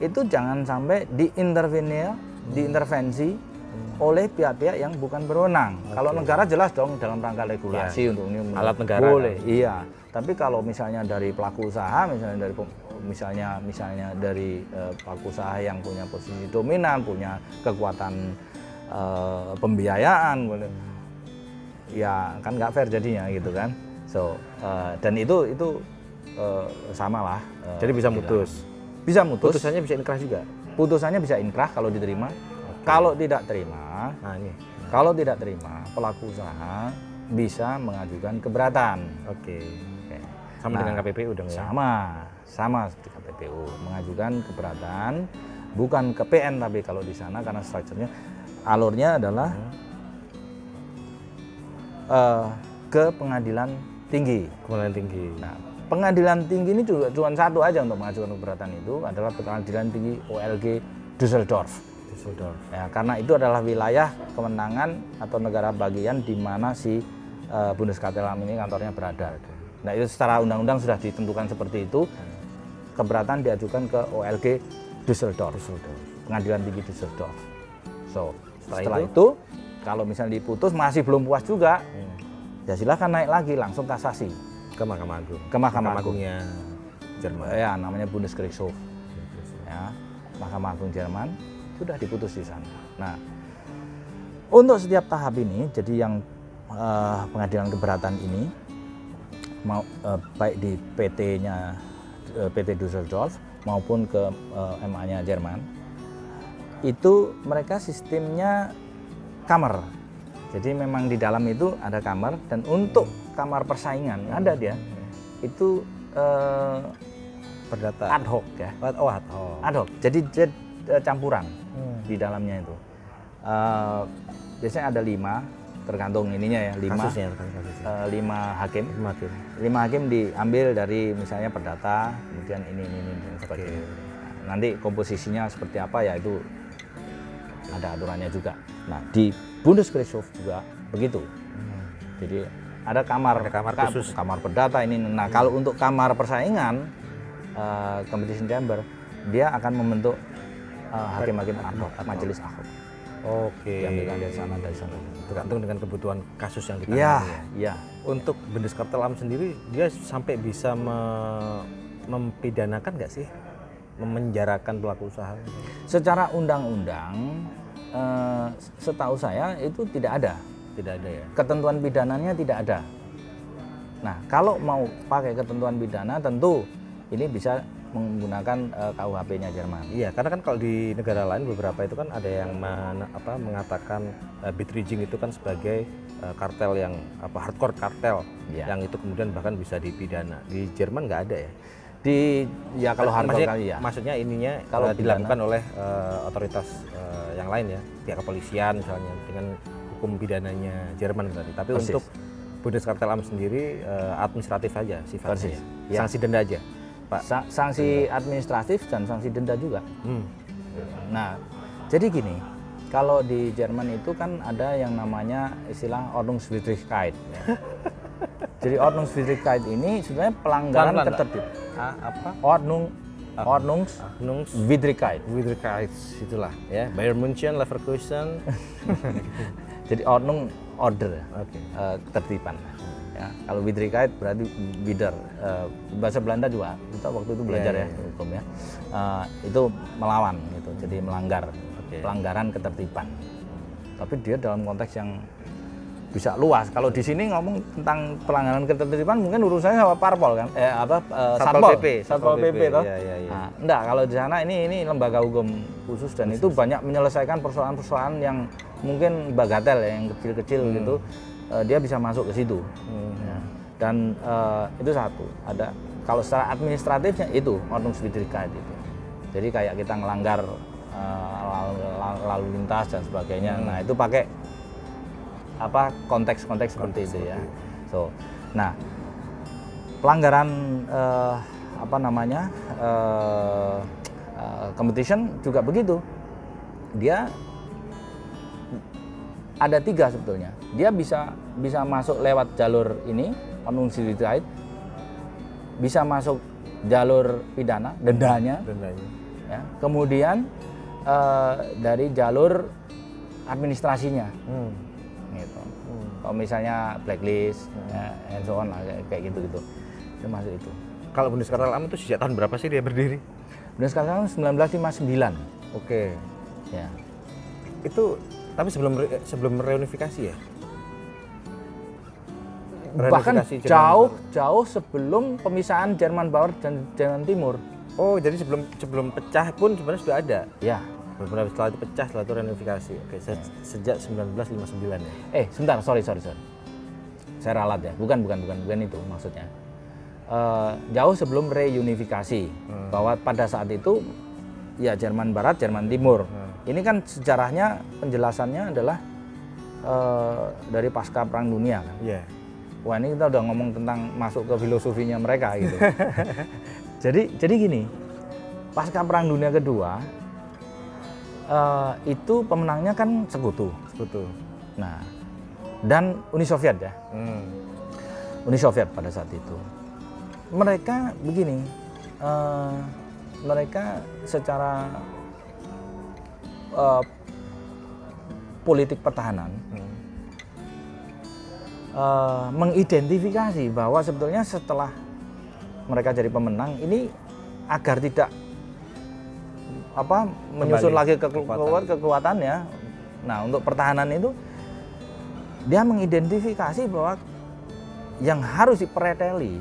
itu jangan sampai diintervenir, diintervensi oleh pihak-pihak yang bukan berwenang. Kalau negara jelas dong dalam rangka regulasi untuk ini Alat negara boleh, kan? iya. Tapi kalau misalnya dari pelaku usaha, misalnya dari misalnya misalnya dari eh, pelaku usaha yang punya posisi dominan, punya kekuatan eh, pembiayaan, boleh ya kan nggak fair jadinya gitu kan. So eh, dan itu itu eh, sama lah. eh, Jadi bisa mutus. Bisa mutus. Putusannya bisa inkrah juga. Putusannya bisa inkrah kalau diterima. Kalau tidak terima, Nah, ini. kalau tidak terima, pelaku usaha bisa mengajukan keberatan. Oke. Oke. Sama Nah, dengan KPPU dong ya. Sama, sama seperti KPPU mengajukan keberatan bukan ke PN tapi kalau di sana karena strukturnya alurnya adalah eh, ke pengadilan tinggi. Kemudian tinggi. Nah, pengadilan tinggi ini juga cuma satu aja untuk mengajukan keberatan itu adalah pengadilan tinggi OLG Düsseldorf. Düsseldorf. Ya, karena itu adalah wilayah kemenangan atau negara bagian di mana si eh, Bundeskartellamt ini kantornya berada. Nah itu secara undang-undang sudah ditentukan seperti itu. Keberatan diajukan ke OLG Düsseldorf, pengadilan tinggi Düsseldorf. So Setelah setelah, itu, kalau misalnya diputus masih belum puas juga, ya silahkan naik lagi langsung kasasi Ke Mahkamah Agung. ke Mahkamah Agung. Agungnya. Jerman. ya namanya Bundesgerichtshof ya Mahkamah Agung Jerman sudah diputus di sana. Nah untuk setiap tahap ini jadi yang eh, pengadilan keberatan ini mau eh, baik di PT-nya eh, PT Düsseldorf maupun ke eh, MA-nya Jerman itu mereka sistemnya kamar. Jadi memang di dalam itu ada kamar dan untuk kamar persaingan ada dia itu eh, Perdata. ad hoc ya Oh, ad hoc. ad hoc jadi eh, campuran Hmm. di dalamnya itu. Eh, biasanya ada lima tergantung ininya ya lima Kasusnya kan kasusnya. eh, lima hakim. Lima hakim. Diambil dari misalnya perdata kemudian ini ini ini dan sebagainya. Nah, nanti komposisinya seperti apa ya itu ada aturannya juga. Nah di Bundesgerichtshof juga begitu. Jadi ada kamar Ada kamar ka- khusus. kamar perdata ini. Nah kalau untuk kamar persaingan eh, competition chamber dia akan membentuk hakim-hakim ad hoc majelis ad hoc Oke. diambilkan dari sana dari sana Tergantung dengan kebutuhan kasus yang ditangani. ya ya. ya Untuk Bundeskartel Amt sendiri, dia sampai bisa me- mempidanakan nggak sih? Memenjarakan pelaku usaha? secara undang-undang eh, setahu saya itu tidak ada Tidak ada ya? ketentuan pidananya tidak ada. Nah, kalau mau pakai ketentuan pidana tentu ini bisa menggunakan eh, KUHP-nya Jerman. Iya, karena kan kalau di negara lain beberapa itu kan ada yang men- apa, mengatakan uh, beat rigging itu kan sebagai uh, kartel yang apa hardcore kartel Iya. yang itu kemudian bahkan bisa dipidana. Di Jerman nggak ada ya? Di ya kalau hardcore maksudnya, ya. maksudnya ininya Kalau pidana. dilakukan oleh uh, otoritas uh, yang lain ya, pihak kepolisian misalnya dengan hukum pidananya Jerman berarti. Tapi Persis. untuk Bundeskartel Amt sendiri uh, administratif saja sifatnya. Persis. ya. Ya. Sanksi denda aja, Pak. Sa- sanksi administratif dan sanksi denda juga. Hmm. Nah, jadi gini, kalau di Jerman itu kan ada yang namanya istilah Ordnungswidrigkeit. ya. Jadi Ordnungswidrigkeit ini sebenarnya pelanggaran ketertiban. Ah, apa? Ordnung Ordnungswidrigkeit. Widrigkeit itulah ya. Bayern München, Leverkusen. Jadi Ordnung order. Oke. eh, ketertiban. Ya, kalau Widrigkeit berarti bider. Eh, bahasa Belanda juga kita waktu itu belajar Iya, ya iya, hukum ya. Eh, itu melawan gitu, jadi melanggar Oke. pelanggaran ketertiban. Tapi dia dalam konteks yang bisa luas. Kalau di sini ngomong tentang pelanggaran ketertiban mungkin urusannya sama parpol kan, eh apa eh, Satpol satpol, PP, satpol PP, PP, toh. iya, iya, iya. Nah, enggak kalau di sana ini ini lembaga hukum khusus dan itu banyak menyelesaikan persoalan-persoalan yang mungkin bagatel ya, yang kecil-kecil Hmm. gitu. Eh, dia bisa masuk ke situ. Ya. Dan eh, itu satu. Ada kalau secara administratifnya itu Ordnungswidrigkeit itu. Jadi kayak kita ngelanggar eh, lalu, lintas dan sebagainya. Hmm. Nah, itu pakai apa konteks-konteks seperti itu ya. So, nah pelanggaran eh, apa namanya eh, eh, competition juga begitu. Dia ada tiga sebetulnya. Dia bisa bisa masuk lewat jalur ini Ordnungswidrigkeit, bisa masuk jalur pidana dendanya, Dendanya. ya. Kemudian eh, dari jalur administrasinya Hmm. gitu. Kalau misalnya blacklist, ya, and so on lah, kayak- kayak gitu-gitu. Itu masuk itu. Kalau Bundeskartel Amt itu sejak tahun berapa sih dia berdiri? Dan sekarang 1959. Oke. Ya. Itu tapi sebelum re- sebelum reunifikasi ya? Bahkan Reunifikasi Jerman jauh Barat. jauh sebelum pemisahan Jerman Barat dan Jerman Timur. Oh, jadi sebelum sebelum pecah pun sebenarnya sudah ada. Ya. Beberapa setelah itu pecah, setelah itu reunifikasi. Oke, se- sejak 1959 ya. Eh, sebentar, sorry, sorry, sorry. Saya ralat ya, bukan, bukan, bukan, bukan itu maksudnya. Eh, jauh sebelum reunifikasi, bahwa pada saat itu ya Jerman Barat, Jerman Timur. Ini kan sejarahnya penjelasannya adalah eh, dari pasca Perang Dunia kan. Iya. Wah ini kita udah ngomong tentang masuk ke filosofinya mereka gitu. jadi jadi gini, pasca Perang Dunia Kedua eh, itu pemenangnya kan sekutu. Betul. Nah, dan Uni Soviet ya, Hmm. Uni Soviet pada saat itu. Mereka begini, eh, mereka secara eh, politik pertahanan Hmm. eh, mengidentifikasi bahwa sebetulnya setelah mereka jadi pemenang ini agar tidak apa menyusun Kembali lagi ke kekuatan. kekuatannya. Nah, untuk pertahanan itu dia mengidentifikasi bahwa yang harus dipereteli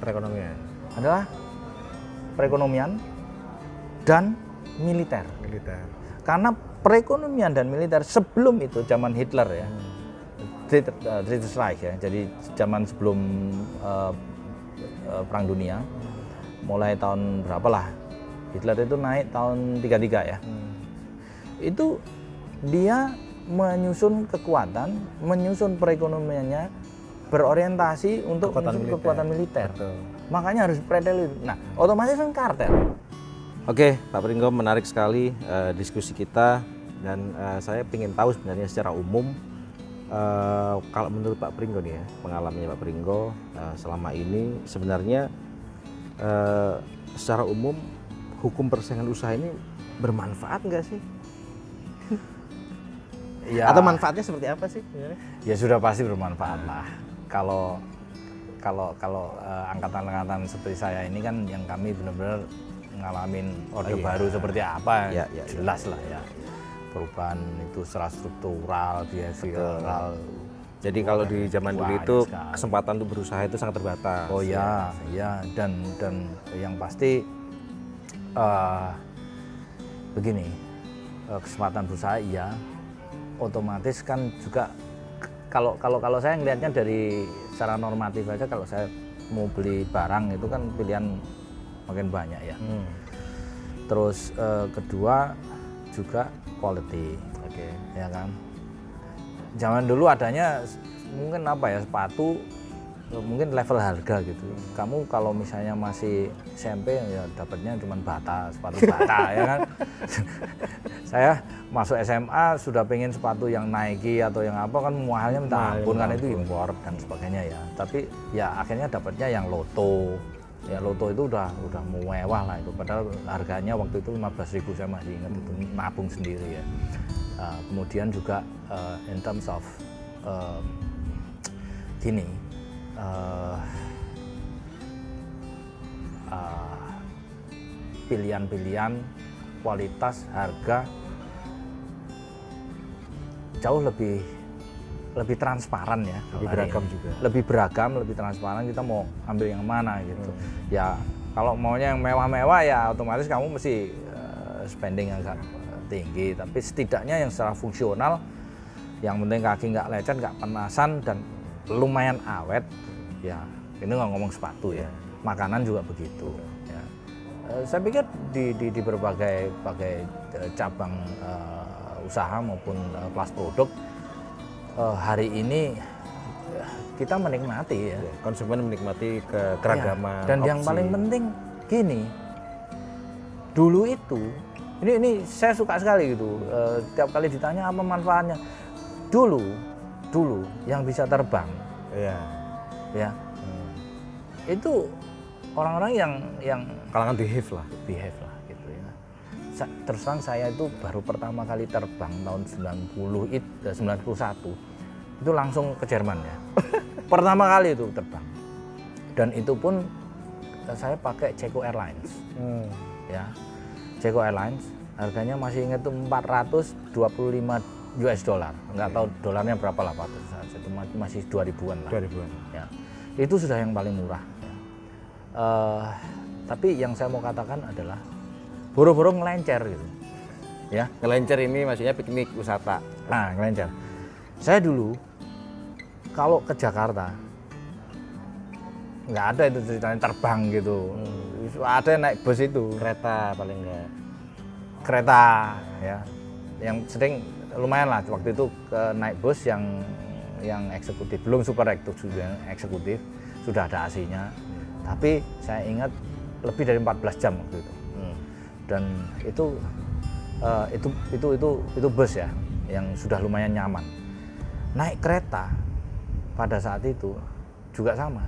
Perekonomian, adalah perekonomian dan militer. militer. Karena perekonomian dan militer sebelum itu zaman Hitler ya, Dritte eh, Reich ya, jadi zaman sebelum eh, Perang Dunia, mulai tahun berapa lah, Hitler itu naik tahun 33 ya, itu dia menyusun kekuatan, menyusun perekonomiannya berorientasi untuk Kekuatan militer. kekuatan militer. Betul. Makanya harus pretel. Nah, otomatis kan kartel. Oke, Pak Pringgo menarik sekali eh, diskusi kita dan eh, saya ingin tahu sebenarnya secara umum eh, kalau menurut Pak Pringgo nih ya pengalamannya Pak Pringgo eh, selama ini sebenarnya eh, secara umum hukum persaingan usaha ini bermanfaat nggak sih? Ya, Atau manfaatnya seperti apa sih? ya sudah pasti bermanfaat lah. Kalau kalau kalau angkatan-angkatan seperti saya ini kan yang kami benar-benar ngalamin orde Oh, iya. baru seperti apa Ya, ya, ya. jelas lah ya perubahan itu secara struktural behavioral Jadi kalau di zaman dulu itu sekali. kesempatan untuk berusaha itu sangat terbatas. Oh ya, ya dan dan yang pasti eh begini eh, kesempatan berusaha iya, otomatis kan juga kalau kalau kalau saya ngelihatnya dari secara normatif aja kalau saya mau beli barang itu kan pilihan makin banyak ya. Hmm. Terus eh, kedua juga quality, Oke. ya kan. Zaman dulu adanya mungkin apa ya sepatu eh, mungkin level harga gitu. Kamu kalau misalnya masih SMP ya dapatnya cuma bata, sepatu bata ya kan. Saya masuk SMA sudah pengen sepatu yang Nike atau yang apa kan mahalnya minta ampun kan itu impor dan sebagainya ya. Tapi ya akhirnya dapatnya yang Loto. Ya Loto itu udah udah mewah lah itu. Padahal harganya waktu itu 15.000 saya masih ingat itu nabung sendiri ya. Uh, kemudian juga uh, in terms of uh, gini uh, uh, pilihan-pilihan kualitas harga jauh lebih lebih transparan ya Lebih beragam ini. juga. lebih beragam lebih transparan kita mau ambil yang mana gitu Hmm. ya kalau maunya yang mewah-mewah ya otomatis kamu mesti eh, spending agak tinggi tapi setidaknya yang secara fungsional yang penting kaki nggak lecet nggak penasan dan lumayan awet ya ini nggak ngomong sepatu ya makanan juga begitu ya. Eh, saya pikir di, di, di berbagai bagai eh, cabang eh, usaha maupun eh, kelas produk eh, hari ini kita menikmati ya Konsumen menikmati ke keragaman. Ya, dan yang opsi. paling penting gini dulu itu ini ini saya suka sekali gitu eh, tiap kali ditanya apa manfaatnya dulu dulu yang bisa terbang Iya. ya Hmm. itu orang-orang yang yang Kalangan behave lah. behave lah ya. Terus terang saya itu baru pertama kali terbang tahun 90 it, eh, 91 itu langsung ke Jerman ya. pertama kali itu terbang. Dan itu pun eh, saya pakai Ceko Airlines Hmm. ya. Ceko Airlines harganya masih ingat tuh 425 US dollar. Nggak tahu dolarnya berapa lah saat itu ma- masih 2000-an lah 2000-an. ya itu sudah yang paling murah ya. Eh, tapi yang saya mau katakan adalah buru-buru ngelencer gitu. Ya Ngelencer ini maksudnya piknik wisata. nah ngelencer. Saya dulu kalau ke Jakarta nggak ada itu ceritanya terbang gitu. Ada yang naik bus itu. Kereta paling enggak. kereta ya. Yang sering lumayan lah waktu itu ke naik bus yang yang eksekutif. Belum super eksekutif sudah eksekutif sudah ada AC-nya tapi saya ingat lebih dari 14 jam waktu itu. Hmm. Dan itu eh, itu itu itu itu bus ya yang sudah lumayan nyaman naik kereta pada saat itu juga sama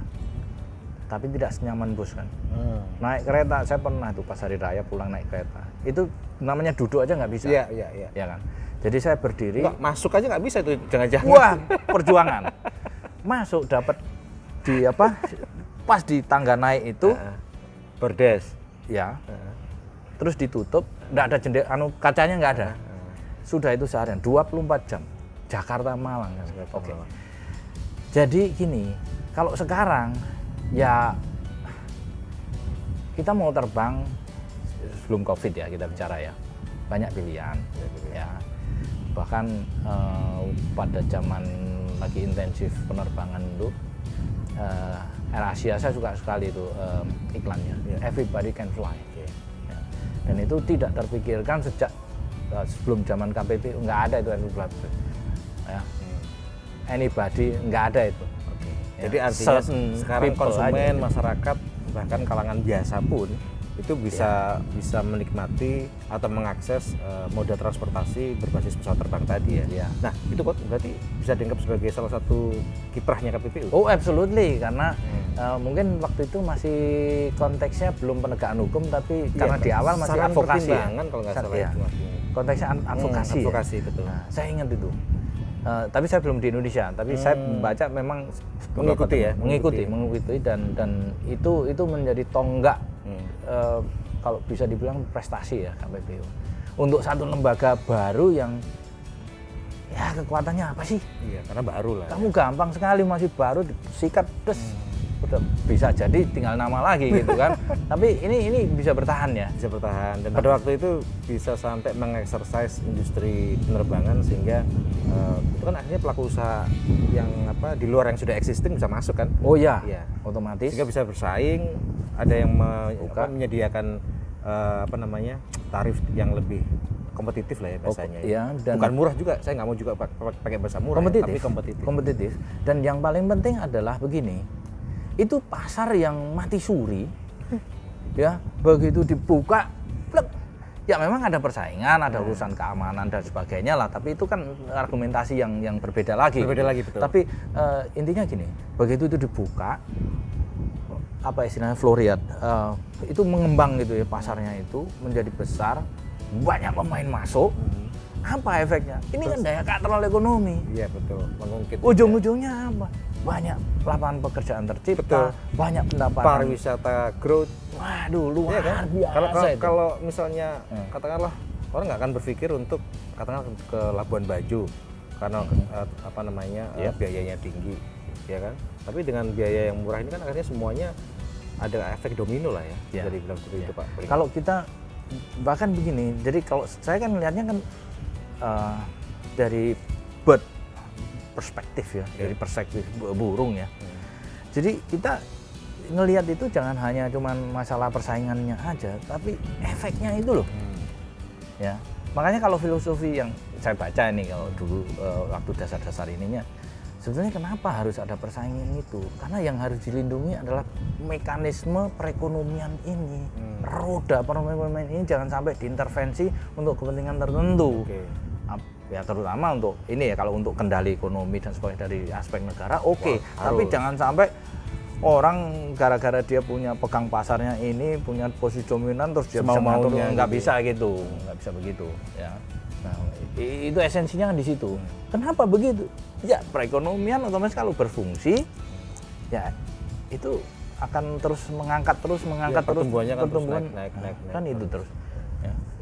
tapi tidak senyaman bus kan Hmm. naik kereta saya pernah tuh pas hari raya pulang naik kereta itu namanya duduk aja nggak bisa Iya, iya, iya. ya kan jadi saya berdiri Enggak, masuk aja nggak bisa itu jangan-jangan. wah perjuangan masuk dapat di apa pas di tangga naik itu Heeh. Berdes. ya Heeh. Terus ditutup nggak ada jendela anu kacanya nggak ada. Sudah itu seharian 24 jam Jakarta Malang. Kan Jakarta oke. Malang. jadi gini kalau sekarang ya kita mau terbang sebelum covid ya kita bicara ya banyak pilihan ya. Bahkan eh, pada zaman lagi intensif penerbangan itu eh, Air Asia saya suka sekali itu eh, iklannya. Everybody can fly. Dan itu tidak terpikirkan sejak eh, sebelum zaman KPP nggak ada itu everybody ya. anybody nggak ada itu. Ya, Jadi artinya certain sekarang konsumen, aja. masyarakat, bahkan kalangan biasa pun itu bisa Iya. bisa menikmati atau mengakses eh, moda transportasi berbasis pesawat terbang tadi ya. Iya. Nah itu kok berarti bisa dianggap sebagai salah satu kiprahnya KPPU. Oh, absolutely karena Hmm. eh, mungkin waktu itu masih konteksnya belum penegakan hukum tapi Iya, karena di awal masih advokasi ya. kalau nggak Sa- salah iya. itu artinya. Konteksnya ad- advokasi. ya. advokasi, betul. Nah, saya ingat itu. Eh, tapi saya belum di Indonesia, tapi saya membaca memang Hmm. Mengikuti ya, mengikuti, mengikuti. mengikuti dan dan itu itu menjadi tonggak Hmm. eh, kalau bisa dibilang prestasi ya KPPU untuk satu lembaga baru yang ya kekuatannya apa sih? Iya karena baru lah. kamu gampang sekali masih baru sikat des udah bisa jadi tinggal nama lagi gitu kan. Tapi ini ini bisa bertahan ya? Bisa bertahan. Dan pada waktu itu bisa sampai mengeksersis industri penerbangan sehingga eh, itu kan akhirnya pelaku usaha yang apa di luar yang sudah existing bisa masuk kan? Oh ya Iya. otomatis. Sehingga bisa bersaing ada yang me- apa, menyediakan eh, apa namanya tarif yang lebih kompetitif lah ya Oh, biasanya. iya, dan- bukan murah juga saya nggak mau juga pak- pak- pakai bahasa murah ya, kompetitif. tapi kompetitif. Kompetitif. Dan yang paling penting adalah begini itu pasar yang mati suri ya begitu dibuka plek, ya memang ada persaingan ada Hmm. urusan keamanan dan sebagainya lah tapi itu kan argumentasi yang yang berbeda lagi Berbeda lagi, betul. tapi eh, intinya gini begitu itu dibuka apa istilahnya Floriat eh, itu mengembang gitu ya pasarnya itu menjadi besar banyak pemain masuk apa efeknya ini kan daya katrol ekonomi iya betul mengungkit ujung-ujungnya apa banyak lapangan pekerjaan tercipta Betul. banyak pendapatan pariwisata growth waduh luar Iya kan? biasa Kalau kalau, itu. kalau misalnya Hmm. katakanlah orang nggak akan berpikir untuk katakanlah ke Labuan Bajo karena eh, apa namanya eh, Iya. biayanya tinggi, ya kan? Tapi dengan biaya yang murah ini kan akhirnya semuanya ada efek domino lah ya, Iya. bisa dibilang seperti itu Pak. Kalau kita bahkan begini, jadi kalau saya kan melihatnya kan eh, dari bird perspektif ya, dari perspektif bu- burung ya. Jadi kita ngelihat itu jangan hanya cuman masalah persaingannya aja, tapi efeknya itu loh. Hmm. ya makanya kalau filosofi yang saya baca ini kalau dulu eh, waktu dasar-dasar ininya sebenarnya kenapa harus ada persaingan itu karena yang harus dilindungi adalah mekanisme perekonomian ini Hmm. roda perekonomian ini jangan sampai diintervensi untuk kepentingan tertentu Oke. Ya terutama untuk ini ya kalau untuk kendali ekonomi dan sebagainya dari aspek negara oke. Wah, tapi jangan sampai orang gara-gara dia punya pegang pasarnya ini punya posisi dominan terus dia bisa Semau-maunya mengatur. Nggak gitu. bisa gitu nggak bisa begitu ya. Nah itu esensinya kan di situ. Kenapa begitu? Ya perekonomian otomatis kalau berfungsi ya itu akan terus mengangkat terus mengangkat terus pertumbuhannya kan terus pertumbuhan naik, naik, Nah, naik, kan naik itu terus.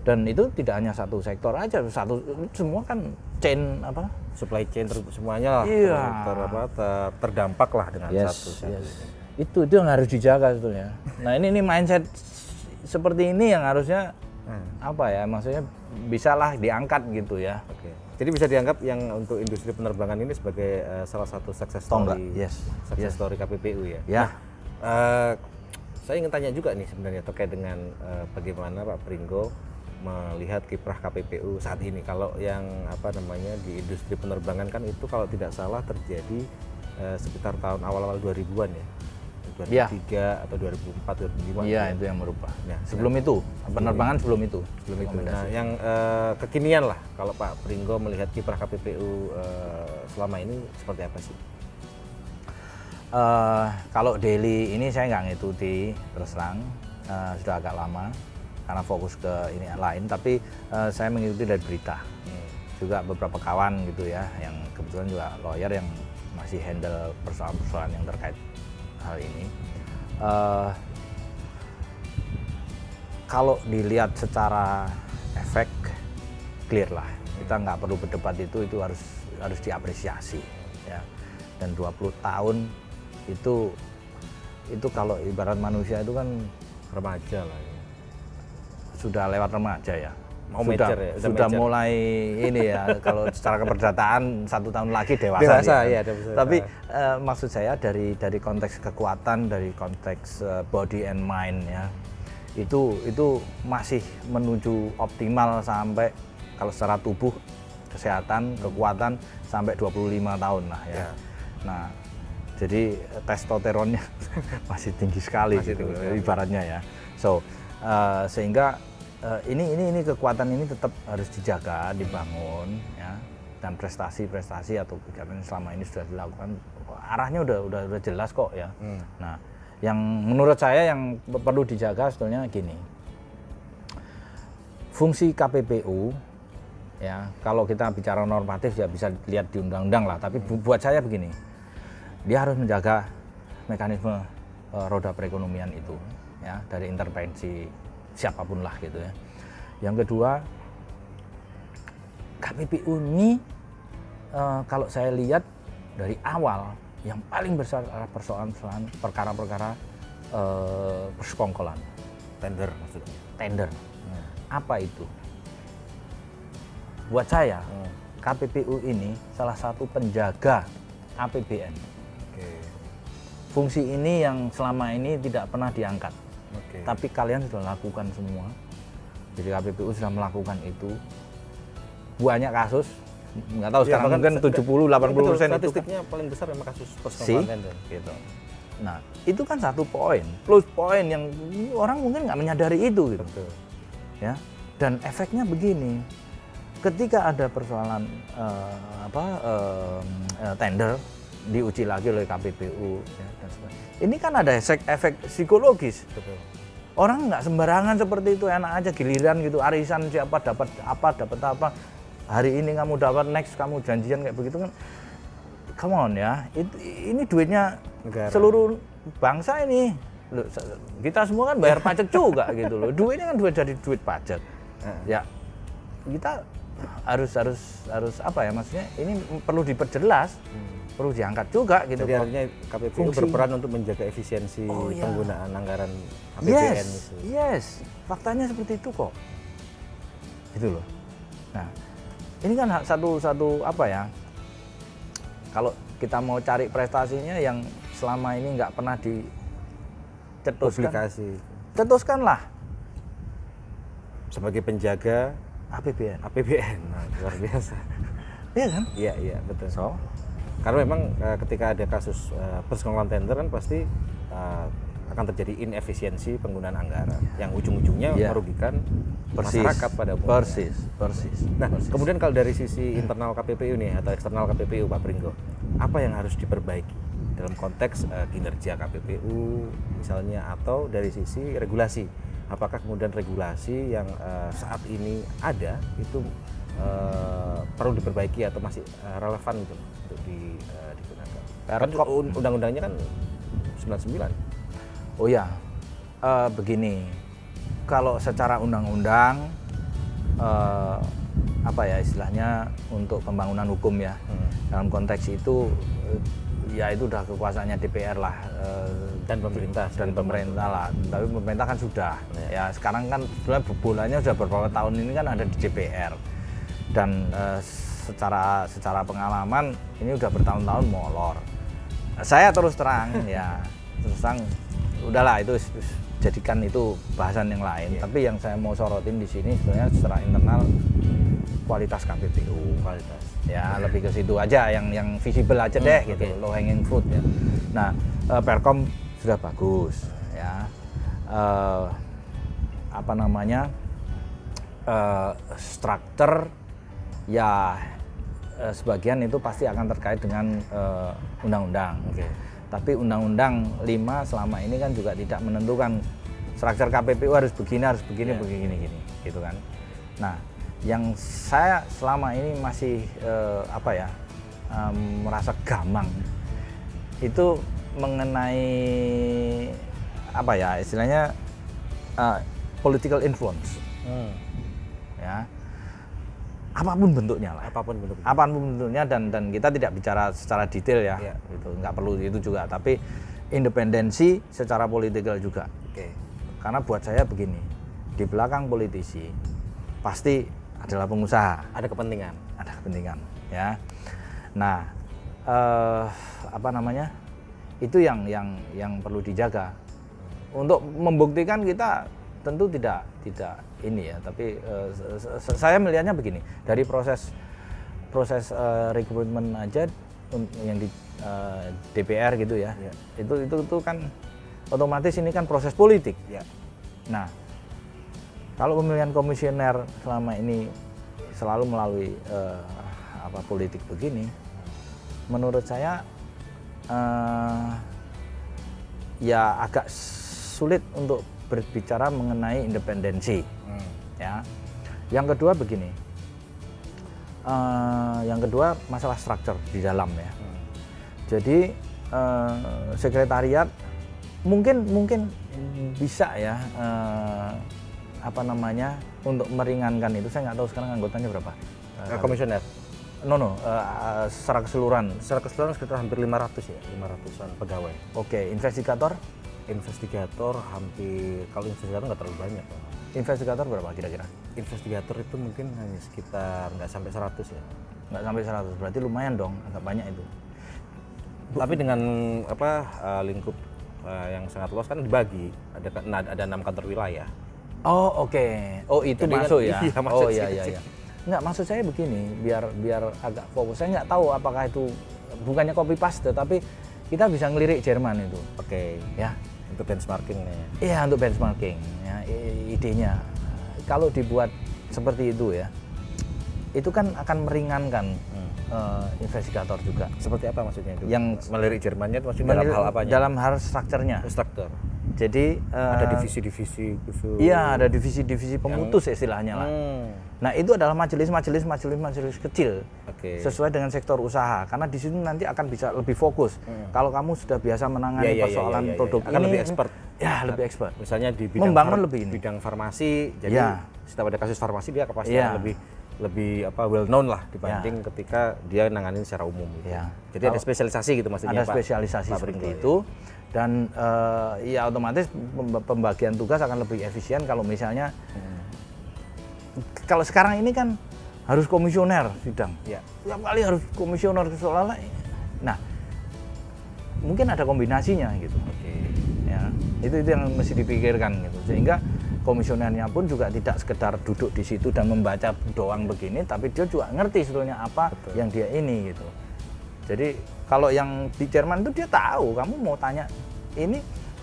Dan itu tidak hanya satu sektor aja satu semua kan chain apa supply chain ter- semuanya lah Iya. ter, ter- apa, ter- terdampak lah dengan satu satu. yes. itu itu yang harus dijaga sebetulnya nah ini ini mindset seperti ini yang harusnya Hmm. apa ya maksudnya bisalah diangkat gitu ya Oke. Jadi bisa dianggap yang untuk industri penerbangan ini sebagai eh, salah satu success story, yes, success yes. story KPPU ya. ya Eh, saya ingin tanya juga nih sebenarnya terkait dengan eh, bagaimana Pak Pringgo melihat kiprah KPPU saat ini. Kalau yang apa namanya di industri penerbangan kan itu kalau tidak salah terjadi eh, sekitar tahun awal-awal 2000-an ya. Iya. 2003 atau 2004 2005. iya ya. itu yang merubah Nah, sebelum itu penerbangan sebelum itu Belum itu. Nah, yang eh, kekinian lah kalau Pak Pringgo melihat kiprah KPPU eh, selama ini seperti apa sih? Eh, kalau daily ini saya nggak ngikuti terus terang eh, sudah agak lama karena fokus ke ini lain tapi eh, saya mengikuti dari berita juga beberapa kawan gitu ya yang kebetulan juga lawyer yang masih handle persoalan-persoalan yang terkait hal ini eh, kalau dilihat secara efek clear lah kita nggak perlu berdebat itu itu harus harus diapresiasi ya dan 20 tahun itu itu kalau ibarat manusia itu kan Remaja lah. ya. Sudah lewat remaja ya Mau sudah, mature ya, udah sudah mature. mulai ini ya kalau secara keperdataan satu tahun lagi dewasa, Dewasa, dia. iya, dewasa. tapi eh, maksud saya dari dari konteks kekuatan dari konteks eh, body and mind ya itu itu masih menuju optimal sampai kalau secara tubuh kesehatan kekuatan sampai 25 tahun lah ya, Ya. nah jadi eh, testosteronnya masih tinggi sekali Masih gitu tinggi sekali. ibaratnya ya so eh, sehingga eh, ini ini ini kekuatan ini tetap harus dijaga dibangun ya. Dan prestasi-prestasi atau kegiatan yang selama ini sudah dilakukan arahnya udah udah, udah jelas kok ya. Hmm. nah yang menurut saya yang pe- perlu dijaga sebetulnya gini. Fungsi KPPU ya kalau kita bicara normatif ya bisa dilihat di undang-undang lah. Tapi bu- buat saya begini dia harus menjaga mekanisme eh, roda perekonomian itu ya dari intervensi siapa pun lah gitu ya. Yang kedua KPPU ini eh, kalau saya lihat dari awal yang paling besar adalah persoalan-persoalan perkara-perkara eh, persekongkolan. Tender maksudnya. tender. Apa itu? Buat saya Hmm. KPPU ini salah satu penjaga APBN Oke. fungsi ini yang selama ini tidak pernah diangkat Oke. tapi kalian sudah lakukan semua jadi KPPU sudah melakukan itu banyak kasus nggak tahu Iya, sekarang mungkin se- 70 80 Betul, persen itu statistiknya paling besar memang kasus persekongkolan tender. gitu nah itu kan satu poin plus poin yang orang mungkin nggak menyadari itu gitu Betul. ya dan efeknya begini ketika ada persoalan eh, apa eh, tender diuji lagi oleh KPPU ya, dan sebagainya. ini kan ada efek efek psikologis Betul. Orang nggak sembarangan seperti itu enak aja giliran gitu arisan siapa dapat apa dapat apa. Hari ini kamu dapat next kamu janjian kayak begitu kan. Come on ya itu, ini duitnya Negara. seluruh bangsa ini. Loh, kita semua kan bayar pajak juga gitu loh. Duitnya kan duit dari duit pajak. Ya kita harus harus harus apa ya maksudnya? Ini perlu diperjelas perlu diangkat juga gitu Jadi artinya KPPU Fungsi. berperan untuk menjaga efisiensi Oh, iya. penggunaan anggaran APBN yes, itu. yes, faktanya seperti itu kok. Gitu loh. Nah, ini kan satu satu apa ya? Kalau kita mau cari prestasinya yang selama ini nggak pernah dicetuskan, Publikasi cetuskanlah sebagai penjaga APBN. APBN. Nah, luar biasa. Iya kan? Iya, iya, betul. So, Karena memang eh, ketika ada kasus eh, persekongkolan tender kan pasti eh, akan terjadi inefisiensi penggunaan anggaran yang ujung-ujungnya Iya. merugikan persis, masyarakat pada umumnya. persis, persis. Nah, persis. kemudian kalau dari sisi internal KPPU nih atau eksternal KPPU Pak Pringgo, apa yang harus diperbaiki dalam konteks eh, kinerja KPPU misalnya atau dari sisi regulasi? Apakah kemudian regulasi yang eh, saat ini ada itu eh, perlu diperbaiki atau masih eh, relevan gitu untuk di, eh, digunakan? Kan Perkop. un- undang-undangnya kan 99. Oh ya, eh, begini, kalau secara undang-undang eh, apa ya istilahnya untuk pembangunan hukum ya Hmm. dalam konteks itu ya itu udah kekuasaannya DPR lah Dan pemerintah dan pemerintah lah. Tapi pemerintah kan sudah ya sekarang kan sebenarnya bolanya sudah beberapa tahun ini kan ada di DPR dan eh, secara secara pengalaman ini udah bertahun-tahun molor. Saya terus terang ya terus terang udahlah itu jadikan itu bahasan yang lain. Iya. Tapi yang saya mau sorotin di sini sebenarnya secara internal kualitas KPPU kualitas. ya lebih ke situ aja yang yang visible aja deh Hmm, gitu oke. low hanging fruit ya nah eh, Perkom sudah bagus ya Eh, apa namanya eh struktur ya eh, sebagian itu pasti akan terkait dengan eh, undang-undang Oke. tapi undang-undang 5 selama ini kan juga tidak menentukan struktur KPPU harus begini harus begini Iya. begini gini gitu kan nah yang saya selama ini masih eh, apa ya merasa gamang itu mengenai apa ya istilahnya uh, political influence Hmm. ya apa pun bentuknya lah. Apa pun bentuknya. apa pun bentuknya dan dan kita tidak bicara secara detail ya. Iya. itu nggak perlu itu juga. Tapi independensi secara politikal juga. Oke. karena buat saya begini di belakang politisi pasti adalah pengusaha. Ada kepentingan. ada kepentingan ya. Nah eh, apa namanya? Itu yang yang yang perlu dijaga. Untuk membuktikan kita tentu tidak tidak ini ya tapi se- saya melihatnya begini dari proses proses eh, rekrutmen aja yang di eh, DPR gitu ya Ya. itu itu itu kan otomatis ini kan proses politik Ya. Nah, kalau pemilihan komisioner selama ini selalu melalui eh, apa politik begini, menurut saya eh, ya agak sulit untuk berbicara mengenai independensi. Hmm. Ya, yang kedua begini, eh, yang kedua masalah struktur di dalam ya. Hmm. Jadi eh, sekretariat mungkin mungkin bisa ya eh, apa namanya untuk meringankan itu saya nggak tahu sekarang anggotanya berapa. Eh, komisioner. no no eh, secara keseluruhan. Secara keseluruhan sekitar hampir 500 ya, 500-an pegawai. Oke investigator Investigator hampir kalau investigator nggak terlalu banyak. Pak. investigator berapa kira-kira? Investigator itu mungkin hanya sekitar nggak sampai 100 ya. Nggak sampai 100 berarti lumayan dong agak banyak itu. Tapi dengan apa eh, lingkup eh, yang sangat luas kan dibagi ada nah, ada enam kantor wilayah. Oh oke oh itu kan- masuk ya. iya, masuk oh iya iya iya. Nggak maksud saya begini biar biar agak fokus saya nggak tahu apakah itu bukannya copy paste tapi kita bisa ngelirik Jerman itu Oke. ya Untuk benchmarkingnya. ya. Iya untuk benchmarking ya idenya kalau dibuat seperti itu ya itu kan akan meringankan Hmm. eh, investigator juga Seperti apa maksudnya itu? Yang- melirik Jermannya itu maksudnya dalam hal apanya? dalam hal strukturnya struktur. jadi eh, ada divisi-divisi khusus. iya ada divisi-divisi pemutus istilahnya lah Hmm. nah itu adalah majelis-majelis majelis-majelis kecil Oke. sesuai dengan sektor usaha karena di situ nanti akan bisa lebih fokus kalau kamu sudah biasa menangani iya, iya, persoalan iya, iya, produk. Akan ini lebih expert. ya lebih expert Misalnya di bidang Membangun far- lebih ini. bidang farmasi, jadi Iya. setiap ada kasus farmasi dia pasti akan lebih lebih apa well known lah dibanding ketika dia nanganin secara umum. Gitu. Iya. Jadi ada spesialisasi gitu maksudnya ada Pak. spesialisasi Pak seperti Pringgo, ya. itu dan eh, ya otomatis pem- pembagian tugas akan lebih efisien kalau misalnya Hmm. kalau sekarang ini kan harus komisioner sidang Iya. tiap kali harus komisioner seolah-olah nah mungkin ada kombinasinya gitu Oke. ya itu itu yang mesti dipikirkan gitu sehingga komisionernya pun juga tidak sekedar duduk di situ dan membaca doang begini tapi dia juga ngerti sebetulnya apa Betul. yang dia ini gitu jadi kalau yang di Jerman itu dia tahu kamu mau tanya ini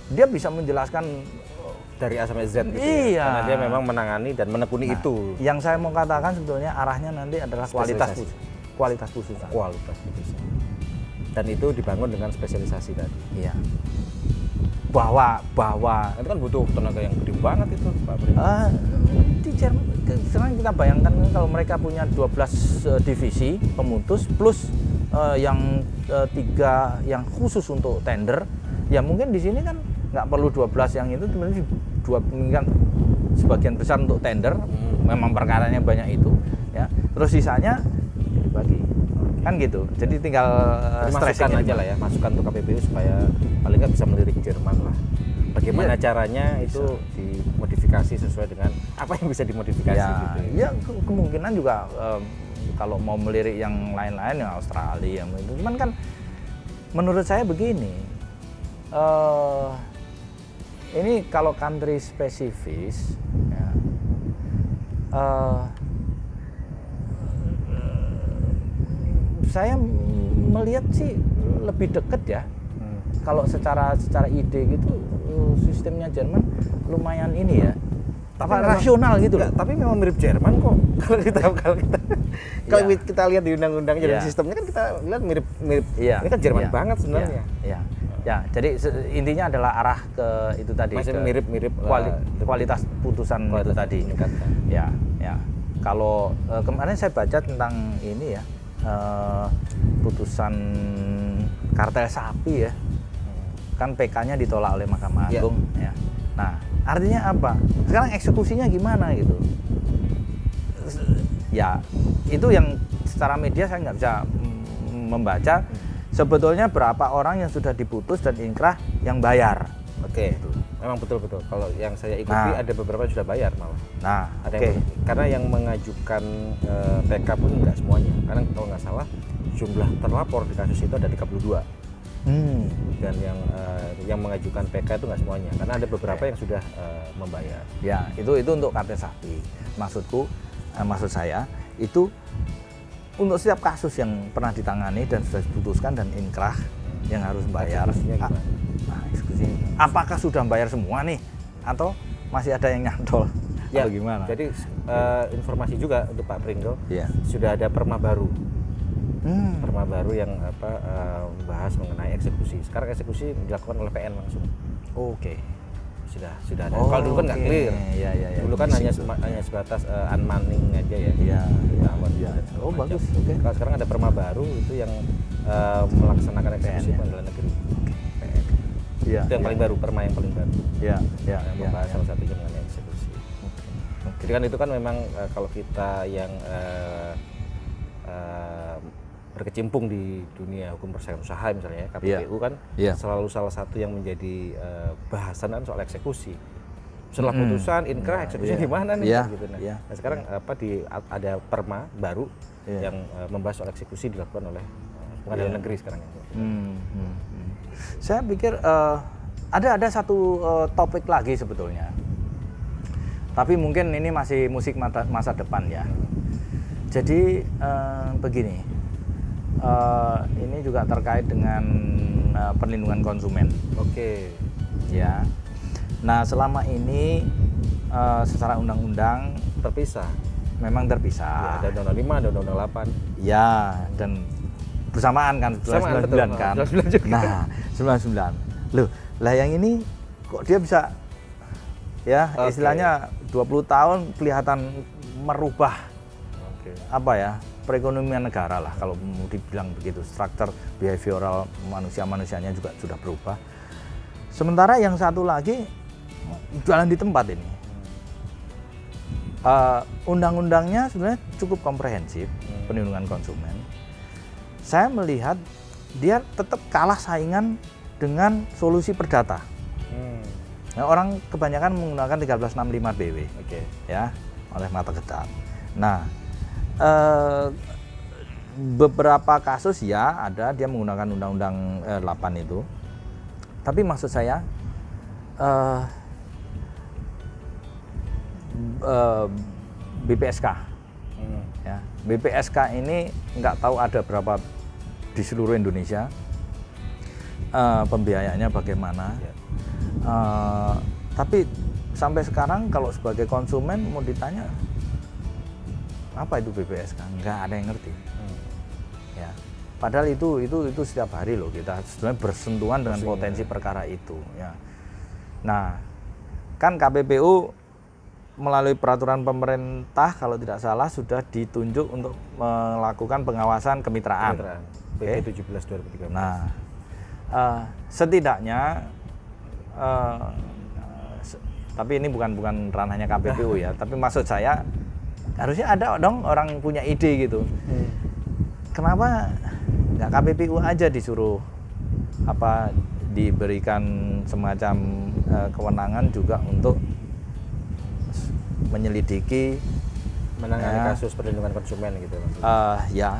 dia bisa menjelaskan Dari A sampai Z gitu Iya. ya. Karena dia memang menangani dan menekuni Nah, itu yang saya mau katakan sebetulnya arahnya nanti adalah kualitas pus- kualitas putusan kualitas putusan. Dan itu dibangun dengan spesialisasi tadi. iya bahwa bahwa Itu kan butuh tenaga yang gede banget itu, Pak. Eh, di Jerman sekarang kita bayangkan kan kalau mereka punya 12 eh, divisi pemutus plus eh, yang eh, tiga yang khusus untuk tender ya mungkin di sini kan nggak perlu 12 yang itu sebenarnya dua kan sebagian besar untuk tender. Memang perkaranya banyak itu ya. Terus sisanya ya kan gitu jadi tinggal eh, Jadi masukan stressing aja lah ya, masukan untuk KPPU supaya paling nggak bisa melirik Jerman lah. Bagaimana Iya. caranya itu dimodifikasi sesuai dengan apa yang bisa dimodifikasi ya, gitu. ya ke- kemungkinan juga em, kalau mau melirik yang lain-lain yang Australia yang itu cuman kan menurut saya begini eh ini kalau country spesifis ya, eh, saya melihat sih lebih dekat ya Hmm. kalau secara secara ide gitu eh, sistemnya Jerman lumayan ini ya memang- rasional gitu Enggak, tapi memang mirip Jerman kok. Kalau kita kalau kita kalau Iya. kita lihat di undang-undangnya dan Iya. sistemnya kan kita lihat mirip mirip. Iya. Ini kan Jerman iya, banget sebenarnya. Iya. iya. Ya, jadi intinya adalah arah ke itu tadi Masih mirip-mirip lah, kuali- kualitas putusan Kualitas itu tadi. meningkatkan. Ya, ya. Kalau eh, kemarin saya baca tentang ini ya eh, putusan kartel sapi ya. kan PK-nya ditolak oleh Mahkamah Ya. Agung ya. Nah, artinya apa? Sekarang eksekusinya gimana gitu? Ya, itu yang secara media saya nggak bisa mm, membaca. Sebetulnya berapa orang yang sudah diputus dan inkrah yang bayar? Oke. Memang betul-betul. Kalau yang saya ikuti Nah. ada beberapa yang sudah bayar malah. Nah, Ada oke. yang, karena yang mengajukan eh, PK pun nggak semuanya. Karena kalau nggak salah jumlah terlapor di kasus itu ada 32 Hmm. dan yang eh, yang mengajukan PK itu nggak semuanya. Karena ada beberapa yang sudah eh, membayar. Ya, itu itu untuk kate sapi. Maksudku, eh, maksud saya itu untuk setiap kasus yang pernah ditangani dan sudah diputuskan dan inkrah yang harus bayar. Eksekusinya Ah? Nah, eksekusi. Apakah sudah bayar semua nih atau masih ada yang nyantol? atau gimana? Jadi eh, informasi juga untuk Pak Pringgo ya. sudah ada perma baru. Hmm. Perma baru yang apa eh, membahas mengenai eksekusi. Sekarang eksekusi dilakukan oleh PN langsung. Oke. Sudah sudah ada. Oh, Kalau dulu kan nggak oke. clear. Iya, iya, iya. Dulu kan hanya situ. sema- hanya sebatas eh, unmanning aja ya. Iya, iya, iya. segala Oh, macam. bagus. Oke. Kalau sekarang ada perma baru itu yang eh, melaksanakan eksekusi PN, ya. pengadilan negeri. Iya. Itu yang paling baru, perma yang paling baru. Iya, iya, yang iya, membahas iya. salah satunya mengenai eksekusi. Jadi kan itu kan memang eh, kalau kita yang eh, berkecimpung di dunia hukum persaingan usaha misalnya ya, KPPU kan Iya. selalu salah satu yang menjadi eh, bahasan kan soal eksekusi. Setelah Mm-mm. putusan inkrah Iya, eksekusi iya. gimana nih Iya, gitu nah. iya. Nah, sekarang apa di ada perma baru Iya. yang eh, membahas soal eksekusi dilakukan oleh eh, pengadilan Iya. negeri sekarang ini. Hmm, hmm, hmm. Saya pikir eh, ada ada satu eh, topik lagi sebetulnya. Tapi mungkin ini masih musik mata- masa depan ya. Jadi eh, begini, eh, ini juga terkait dengan eh, perlindungan konsumen, Oke. ya. Nah selama ini eh, secara undang-undang Terpisah. memang Ya, terpisah. ada undang-undang 5, ada undang-undang 8. Ya, dan bersamaan kan Bersamaan, 99 betul. kan. 99 juga. Nah, 99. Loh, lah yang ini kok dia bisa ya Oke. istilahnya 20 tahun kelihatan merubah Oke. apa ya perekonomian negara lah kalau mau dibilang begitu struktur behavioral manusia manusianya juga sudah berubah sementara yang satu lagi jalan di tempat ini Eh, undang-undangnya sebenarnya cukup komprehensif perlindungan konsumen saya melihat dia tetap kalah saingan dengan solusi perdata Hmm. Nah, orang kebanyakan menggunakan 1365 BW Oke. ya oleh mata ketat. Nah, eh, beberapa kasus ya ada dia menggunakan undang-undang eh, 8 itu. Tapi maksud saya eh, eh, BPSK Hmm. ya BPSK ini nggak tahu ada berapa di seluruh Indonesia Eh, pembiayaannya bagaimana Ya. Eh, tapi sampai sekarang kalau sebagai konsumen mau ditanya apa itu BPSK nggak ada yang ngerti Hmm. ya padahal itu itu itu setiap hari loh kita sebenarnya bersentuhan dengan Pusing, potensi ya. perkara itu ya nah kan KPPU melalui peraturan pemerintah kalau tidak salah sudah ditunjuk untuk melakukan pengawasan kemitraan Kemitraan. PP 17 2013. Nah, eh, setidaknya, se- tapi ini bukan bukan ranahnya KPPU ya, tapi maksud saya harusnya ada dong orang punya ide gitu. Hmm. Kenapa nggak KPPU aja disuruh apa diberikan semacam eh, kewenangan juga untuk menyelidiki menangani Ya. kasus perlindungan konsumen gitu maksudnya. eh, ya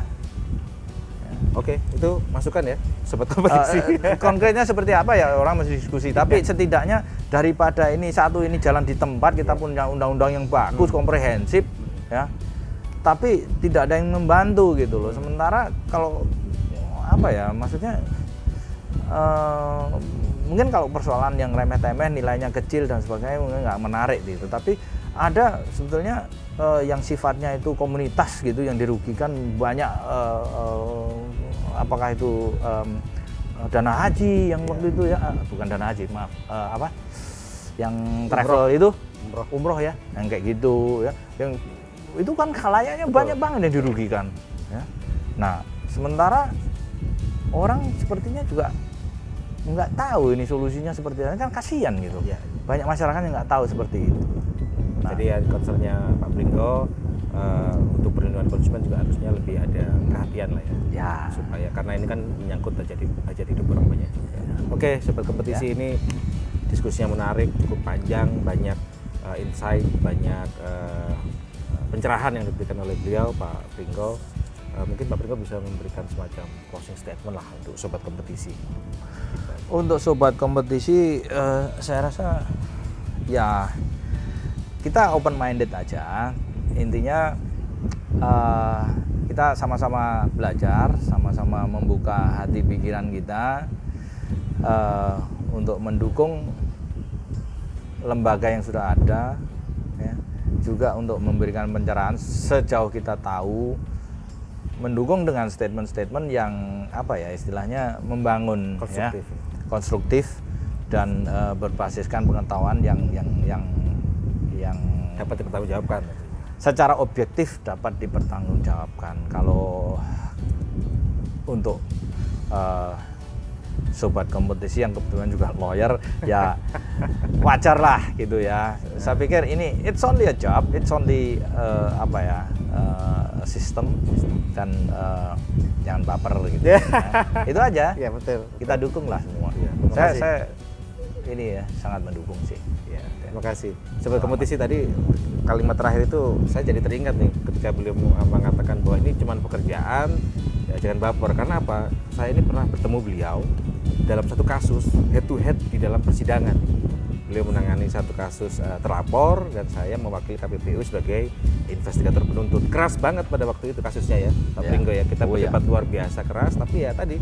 Oke, itu masukan ya, sobat kompetisi. Eh, eh, konkretnya seperti apa ya orang masih diskusi tapi setidaknya daripada ini satu ini jalan di tempat kita punya undang-undang yang bagus komprehensif ya. Tapi tidak ada yang membantu gitu loh. Sementara kalau apa ya maksudnya eh, mungkin kalau persoalan yang remeh-temeh nilainya kecil dan sebagainya mungkin nggak menarik gitu. Tapi ada sebetulnya eh, yang sifatnya itu komunitas gitu yang dirugikan banyak eh, eh, apakah itu em, dana haji yang waktu itu ya. Eh, bukan dana haji maaf. Eh, apa? Yang travel itu. Umroh. umroh ya yang kayak gitu ya. Yang itu kan kalayanya banyak banget yang dirugikan ya nah sementara orang sepertinya juga nggak tahu ini solusinya seperti apa kan kasihan gitu Iya. banyak masyarakat yang nggak tahu seperti itu Nah. Jadi ya concernnya Pak Pringgo eh, untuk perlindungan konsumen juga harusnya lebih ada perhatian lah ya. ya supaya karena ini kan menyangkut hidup, hajat hidup orang banyak juga. Oke, sobat kompetisi ini diskusinya menarik, cukup panjang, banyak eh, insight, banyak eh, pencerahan yang diberikan oleh beliau Pak Pringgo. Eh, mungkin Pak Pringgo bisa memberikan semacam closing statement lah untuk sobat kompetisi. untuk sobat kompetisi eh, saya rasa ya kita open minded aja intinya eh, kita sama-sama belajar sama-sama membuka hati pikiran kita eh, untuk mendukung lembaga yang sudah ada juga untuk memberikan pencerahan sejauh kita tahu mendukung dengan statement-statement yang apa ya istilahnya membangun ya, Konstruktif. konstruktif dan eh, berbasiskan pengetahuan yang yang yang yang Dapat dipertanggungjawabkan. secara objektif dapat dipertanggungjawabkan. Kalau untuk eh, sobat kompetisi yang kebetulan juga lawyer, ya wajar lah gitu ya. Saya pikir ini it's only a job, it's only eh, apa ya eh, sistem dan eh, jangan baper gitu. ya. Itu aja. Iya betul. Kita dukung lah semua. Terima saya saya ini ya sangat mendukung sih. Ya, terima kasih. Sobat kompetisi tadi kalimat terakhir itu saya jadi teringat nih ketika beliau meng- mengatakan bahwa ini cuma pekerjaan, ya jangan baper. Karena apa? Saya ini pernah bertemu beliau dalam satu kasus head to head di dalam persidangan. Beliau menangani satu kasus eh, terlapor dan saya mewakili KPPU sebagai investigator penuntut. Keras banget pada waktu itu kasusnya ya, Pak Ya. Pringgo ya. Kita Oh, ya. berdebat luar biasa keras, tapi ya tadi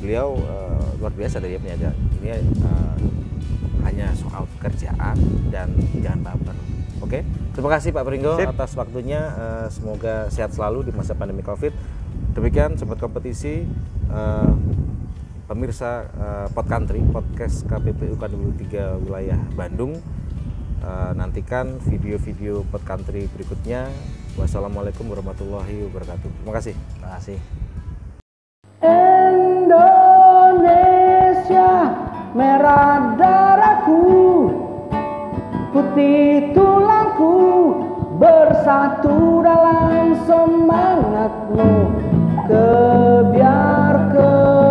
beliau eh, luar biasa dari punya ini eh, hanya soal pekerjaan dan jangan baper. Oke, terima kasih Pak Pringgo Sip. atas waktunya. Eh, semoga sehat selalu di masa pandemi COVID. Demikian sobat kompetisi, eh, pemirsa eh, Pod Country, podcast KPPU Kanwil 3 wilayah Bandung. Eh, nantikan video-video Pod Country berikutnya. Wassalamualaikum warahmatullahi wabarakatuh. Terima kasih. Terima kasih. Indonesia merah darahku putih tulangku bersatu dalam semangatmu ke biar ke.